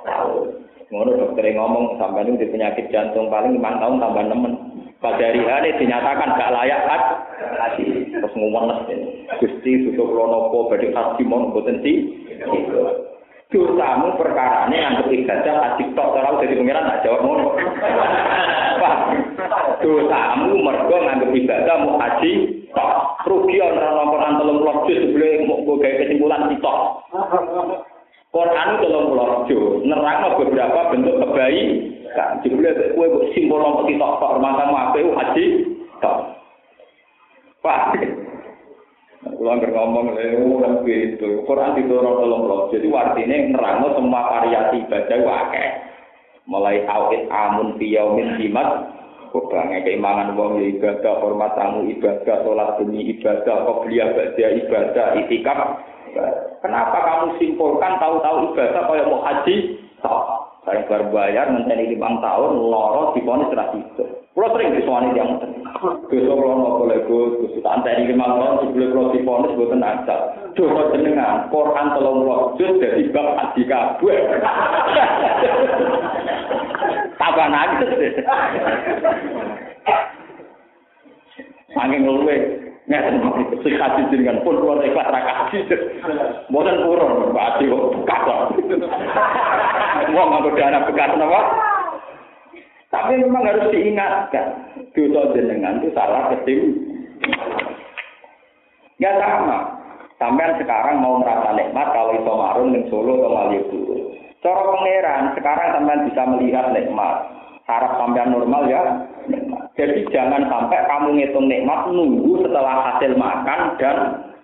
tahun. Ngono dokter ngomong sampai ini penyakit jantung paling lima tahun tambah nemen. Pada hari ini dinyatakan gak layak haji. Terus ngomong Gusti susu klonopo badhe haji mon boten si. Dosamu perkara ini yang ibadah haji tok ora jadi pengiran tak jawab ngono. Dosamu mergo nganggep ibadah mau haji. Rugi ora nomor puluh juz sebelum mau gawe kesimpulan sitok. Quran telung puluh nerang beberapa bentuk kebaikan. Nah, Jadi kue simbol nomor kita pak permasalahan apa itu haji tak pak. Kalau nggak ngomong eh, lewu kan begitu. Quran itu telung puluh Jadi artinya nerang semua variasi ibadah wakai. Mulai awit amun piyamin jimat Kok banget keimangan wong ya ibadah, hormat tamu ibadah, sholat demi ibadah, kok beliau ibadah, ibadah, itikaf, Kenapa kamu simpulkan tahu-tahu ibadah kaya mau haji? Tahu. Saya baru bayar ngenteni lima tahun loro diponis ra itu. Kulo sering disuwani yang Dosa kulo nopo lego, Gusti tak anteni lima tahun sebelum kulo diponis boten asal. Dosa jenengan Quran telung puluh juz dari bab haji kabeh. [LAUGHS] Tambah nangis. [LAUGHS] Angin luwe Ngeten sing kaji jenengan pun kulo ikhlas ra kaji. Mboten purun, Pak Adi kok bekas. Wong nganggo dana bekas napa? Tapi memang harus diingatkan, dosa jenengan itu salah ketim. Ya sama. Sampai sekarang mau merasa nikmat kalau itu marun di Solo atau Malioboro. Cara pangeran sekarang sampean bisa melihat nikmat. Harap sampean normal ya. Jadi jangan sampai kamu ngitung nikmat nunggu setelah hasil makan dan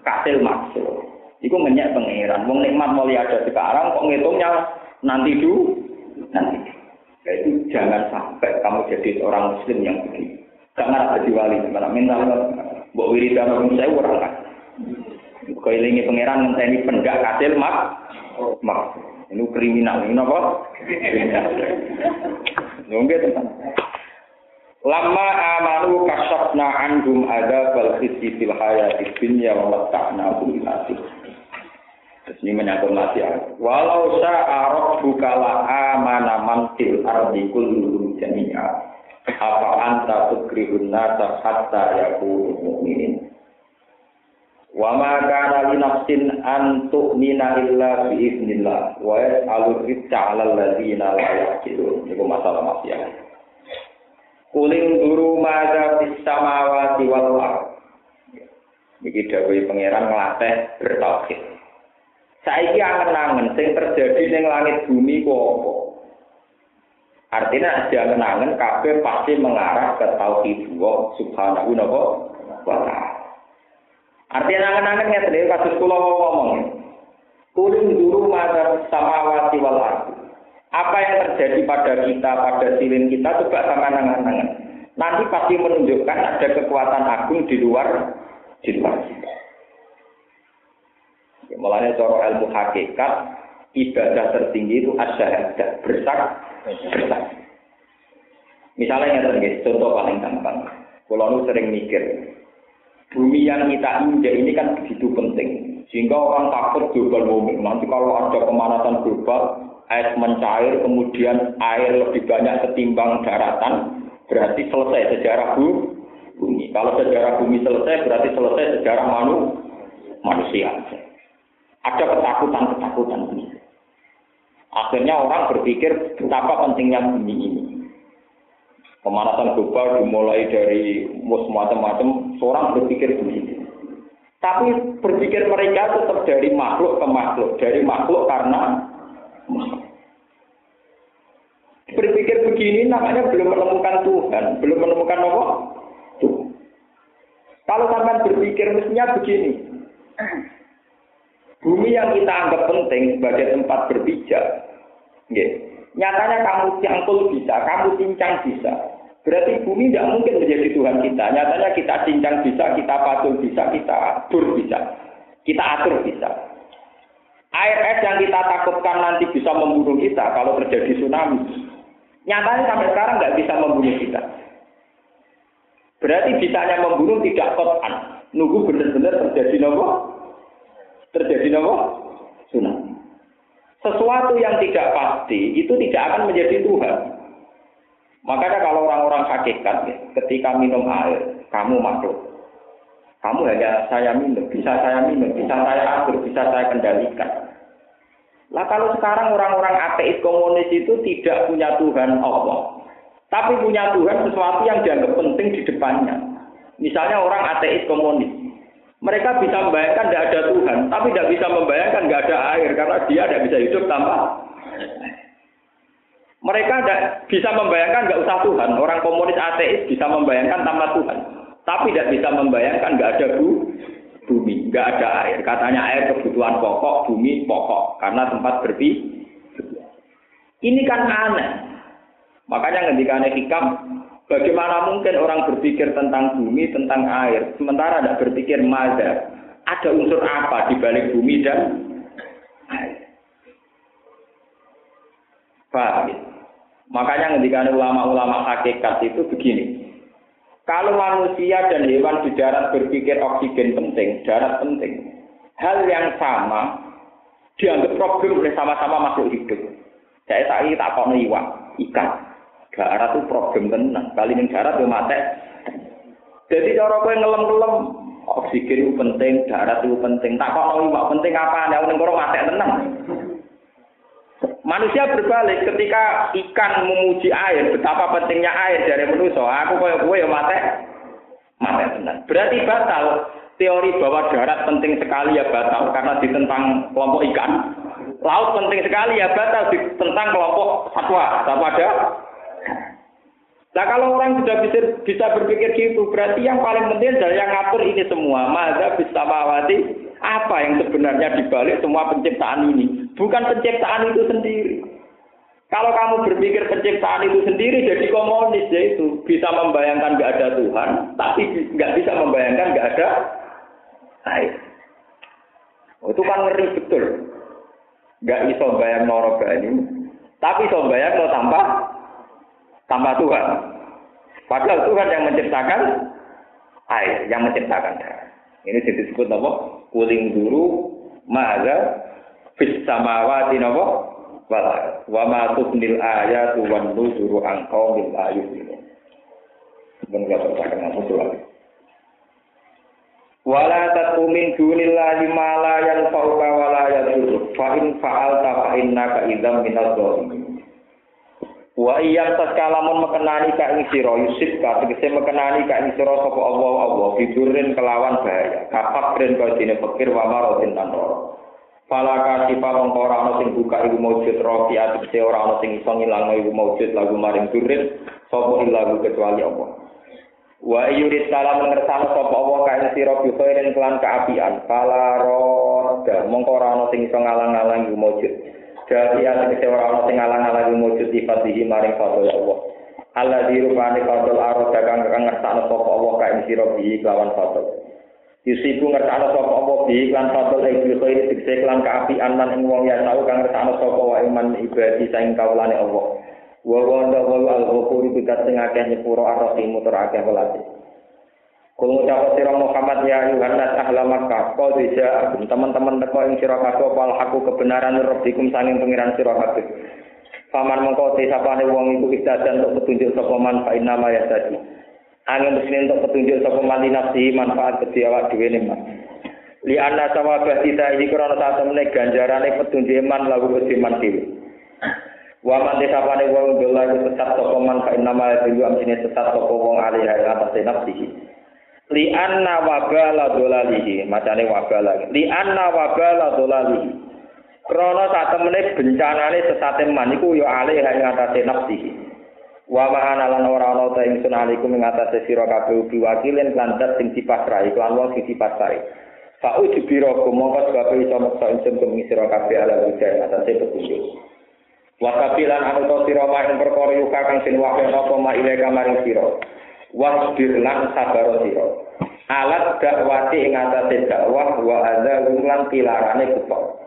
hasil maksud. Itu ngenyak pengiran. Wong nikmat mulai ada sekarang, kok ngitungnya nanti dulu, nanti. Jadi jangan sampai kamu jadi seorang muslim yang begini. Jangan ada wali, malah minta Mbok wiridan orang saya orang kan. Kailingi pangeran ngenteni pendak hasil mak mak. Ini kriminal, ini apa? Kriminal. Teman. Lama amanu kasabna anhum ada bal khisi fil hayati dunya wa mata'na hum. Terus ini menyangkut nasihat. Walau sa'arok bukala amana mantil ardi kulluhum jami'a. Apa anta tukrihun nasa hatta yakunu mu'minin. Wa ma kana li nafsin an tu'mina illa bi idznillah wa yas'alu rizqa 'alal ladzina la yaqilun. Itu masalah maksiat. Kuling duru maza fis samawati wal. Iki dawuh pangeran nglatih bertauhid. Saiki angen-angen sing terjadi ning langit bumi ku? Artinya jangan angen kabeh pasti mengarah ke tauhid Allah subhanahu wa ta'ala. Artinya angen-angen tadi kasus kula ngomong. Kuling duru maza samawati wal ard. Apa yang terjadi pada kita, pada silin kita, coba sama nangan-nangan. Nanti pasti menunjukkan ada kekuatan agung di luar di luar kita. Ya, mulanya cara ilmu hakikat, ibadah tertinggi itu asyahadat, bersak, bersak. Misalnya yang contoh paling gampang. Kalau lu sering mikir, bumi yang kita injak ini kan begitu penting. Sehingga orang takut global warming. Nanti kalau ada pemanasan global, es mencair, kemudian air lebih banyak ketimbang daratan, berarti selesai sejarah bumi. Kalau sejarah bumi selesai, berarti selesai sejarah manu, manusia. Ada ketakutan-ketakutan ini. Akhirnya orang berpikir betapa pentingnya bumi ini. Pemanasan global dimulai dari macam-macam, seorang berpikir begitu. Tapi berpikir mereka tetap dari makhluk ke makhluk, dari makhluk karena Berpikir begini namanya belum menemukan Tuhan, belum menemukan? Tuhan. Kalau sampai berpikir mestinya begini. Bumi yang kita anggap penting sebagai tempat berpijak, Nyatanya kamu cangkul bisa, kamu cincang bisa. Berarti bumi tidak mungkin menjadi Tuhan kita. Nyatanya kita cincang bisa, kita patul bisa, kita atur bisa. Kita atur bisa. Air es yang kita takutkan nanti bisa membunuh kita kalau terjadi tsunami. Nyatanya sampai sekarang nggak bisa membunuh kita. Berarti bisanya membunuh tidak kotan. Nunggu benar-benar terjadi nopo. Terjadi nopo? Tsunami. Sesuatu yang tidak pasti itu tidak akan menjadi Tuhan. Makanya kalau orang-orang hakikat, ketika minum air, kamu makhluk. Kamu hanya saya minum, bisa saya minum, bisa saya atur, bisa saya kendalikan. Lah kalau sekarang orang-orang ateis komunis itu tidak punya Tuhan Allah. Tapi punya Tuhan sesuatu yang dianggap penting di depannya. Misalnya orang ateis komunis. Mereka bisa membayangkan tidak ada Tuhan, tapi tidak bisa membayangkan tidak ada air karena dia tidak bisa hidup tanpa mereka tidak bisa membayangkan nggak usah Tuhan. Orang komunis ateis bisa membayangkan tanpa Tuhan, tapi tidak bisa membayangkan nggak ada bu, bumi, nggak ada air. Katanya air kebutuhan pokok, bumi pokok karena tempat berpi. Ini kan aneh. Makanya ketika hikam, Bagaimana mungkin orang berpikir tentang bumi, tentang air, sementara tidak berpikir mada? Ada unsur apa di balik bumi dan air? Ya? Makanya ketika ulama-ulama hakikat itu begini. Kalau manusia dan hewan di darat berpikir oksigen penting, darat penting, hal yang sama dianggap problem oleh sama-sama makhluk hidup. Saya tak tak kok iwan, ikan. Darat itu problem tenang. Kali ini darat yo mate. Jadi cara kowe ngelem-ngelem oksigen itu penting, darat itu penting. Tak kok mau penting apa? Nek ning kono mate tenang. Manusia berbalik ketika ikan memuji air, betapa pentingnya air dari manusia. Aku koyo kowe yo mate. Mate tenang. Berarti batal teori bahwa darat penting sekali ya batal karena ditentang kelompok ikan. Laut penting sekali ya batal ditentang kelompok satwa. Apa ada? Nah kalau orang sudah bisa, bisa berpikir gitu, berarti yang paling penting adalah yang ngatur ini semua. Mada bisa mawati apa yang sebenarnya dibalik semua penciptaan ini. Bukan penciptaan itu sendiri. Kalau kamu berpikir penciptaan itu sendiri jadi komunis ya itu bisa membayangkan nggak ada Tuhan, tapi nggak bisa membayangkan nggak ada air. Oh, itu kan ngeri betul. Nggak bisa bayang noroga ini, tapi bisa bayang lo tanpa tanpa Tuhan. Padahal Tuhan yang menciptakan air, yang menciptakan darah. Ini disebut apa? Kuling dulu, maga, fis samawati napa? Wala. Wa ma tubnil ayatu wan nuzuru an qaumil ayumin. Sebenarnya terkait dengan musuh lagi. Wala tatu min dunillahi ma la yanfa'uka wa la yadurruk. Fa in fa'alta fa innaka idzam minadh dhalimin. Wa iyam taskalamun mekenani ka ing sira yusib ka tegese mekenani ka ing sira sapa Allah Allah bidurin kelawan bahaya. Kapak den kau dene pikir wa marodin tanro. Fala kasifa mongko ora ana sing buka iku maujud rofi atese ora ana sing iso ngilangno iku maujud lagu maring durin sapa ilahu kecuali Allah. Wa yurid salam ngersano sapa Allah ka ing sira bikhairin kelan kaapian. Fala roda mongko ora ana sing iso ngalang-alang iku maujud. Jadi tegese ora ana sing ngalang-alangi wujud sifat iki maring fadl Allah. Allah dirupani fadl arah dagang kang ngersakno sapa Allah ka ing sira bi kelawan fadl. Yusibu ngersakno sapa Allah bi lan fadl ing khair tegese kelan kaapian lan ing wong ya tau kang ngersakno sapa wa iman ibadi saing kawulane Allah. Wa wa al-ghafur bikat sing akeh nyepuro ar-rahim tur akeh. Kul ngucap sira Muhammad ya Yohanes ahla Makkah kau bisa teman-teman teko ing sira kabeh wal haku kebenaran rabbikum sanging pengiran sira kabeh. Paman mengko te sapane wong iku istadan untuk petunjuk sapa man fa inna ma yasadi. Angin muslim untuk petunjuk sapa man nafsi manfaat kedhi awak dhewe ne man. Li anna ini krana sak temene ganjarane petunjuk iman lagu kedhi man dhewe. Wa man sapane wong dolan sesat sapa man fa inna ma yasadi amsine sesat sapa wong alih atas nafsihi. Li anna wabala dolalihi. Macane wabala. Li anna wabala dolalihi. Krana sak temene bencanane sesate man iku ya alih ing atase nafsi wa ma'ana lan ora ana ta ing sunaliku ing atase sira kabeh ugi wakilin lan dat sing dipasrai lan wong sing dipasrai fa ujbira kumangka sebab iso maksa ingsun kumi sira kabeh ala wujud atase petunjuk. Wasabilan anu to sira maring perkara yuka kang sin wahyu apa ma ilaika maring sira. Wasbir lan sabar sira. Alat dakwati ing atase dakwah wa adza lan pilarane kufar.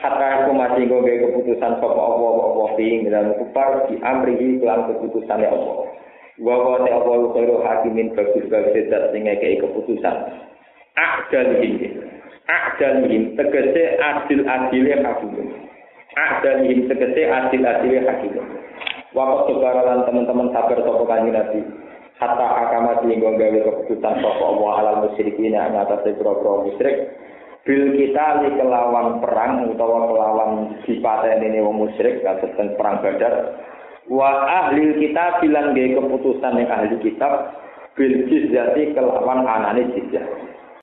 Hatta aku masih nggawe keputusan sapa Allah apa ing dalam kufar di amrihi lan keputusane Allah. Wa wa ta Allah khairu hakimin bagus bagus zat sing ngekeki keputusan. A'dalihim. A'dalihim tegese adil adile hakimin. A'dalihim tegese adil adile hakimin. Waktu sebaran teman-teman sabar sapa kanjeng Nabi. Hatta hakama sehingga gawe keputusan sapa Allah alal musyrikin ing atase pro-pro musyrik. Bil kita kelawan perang utawa kelawan dipateni wong musyrik kados perang Badar. Wa ahli kita bilang gawe keputusan yang ahli kitab bil jizyati kelawan anane jizyah.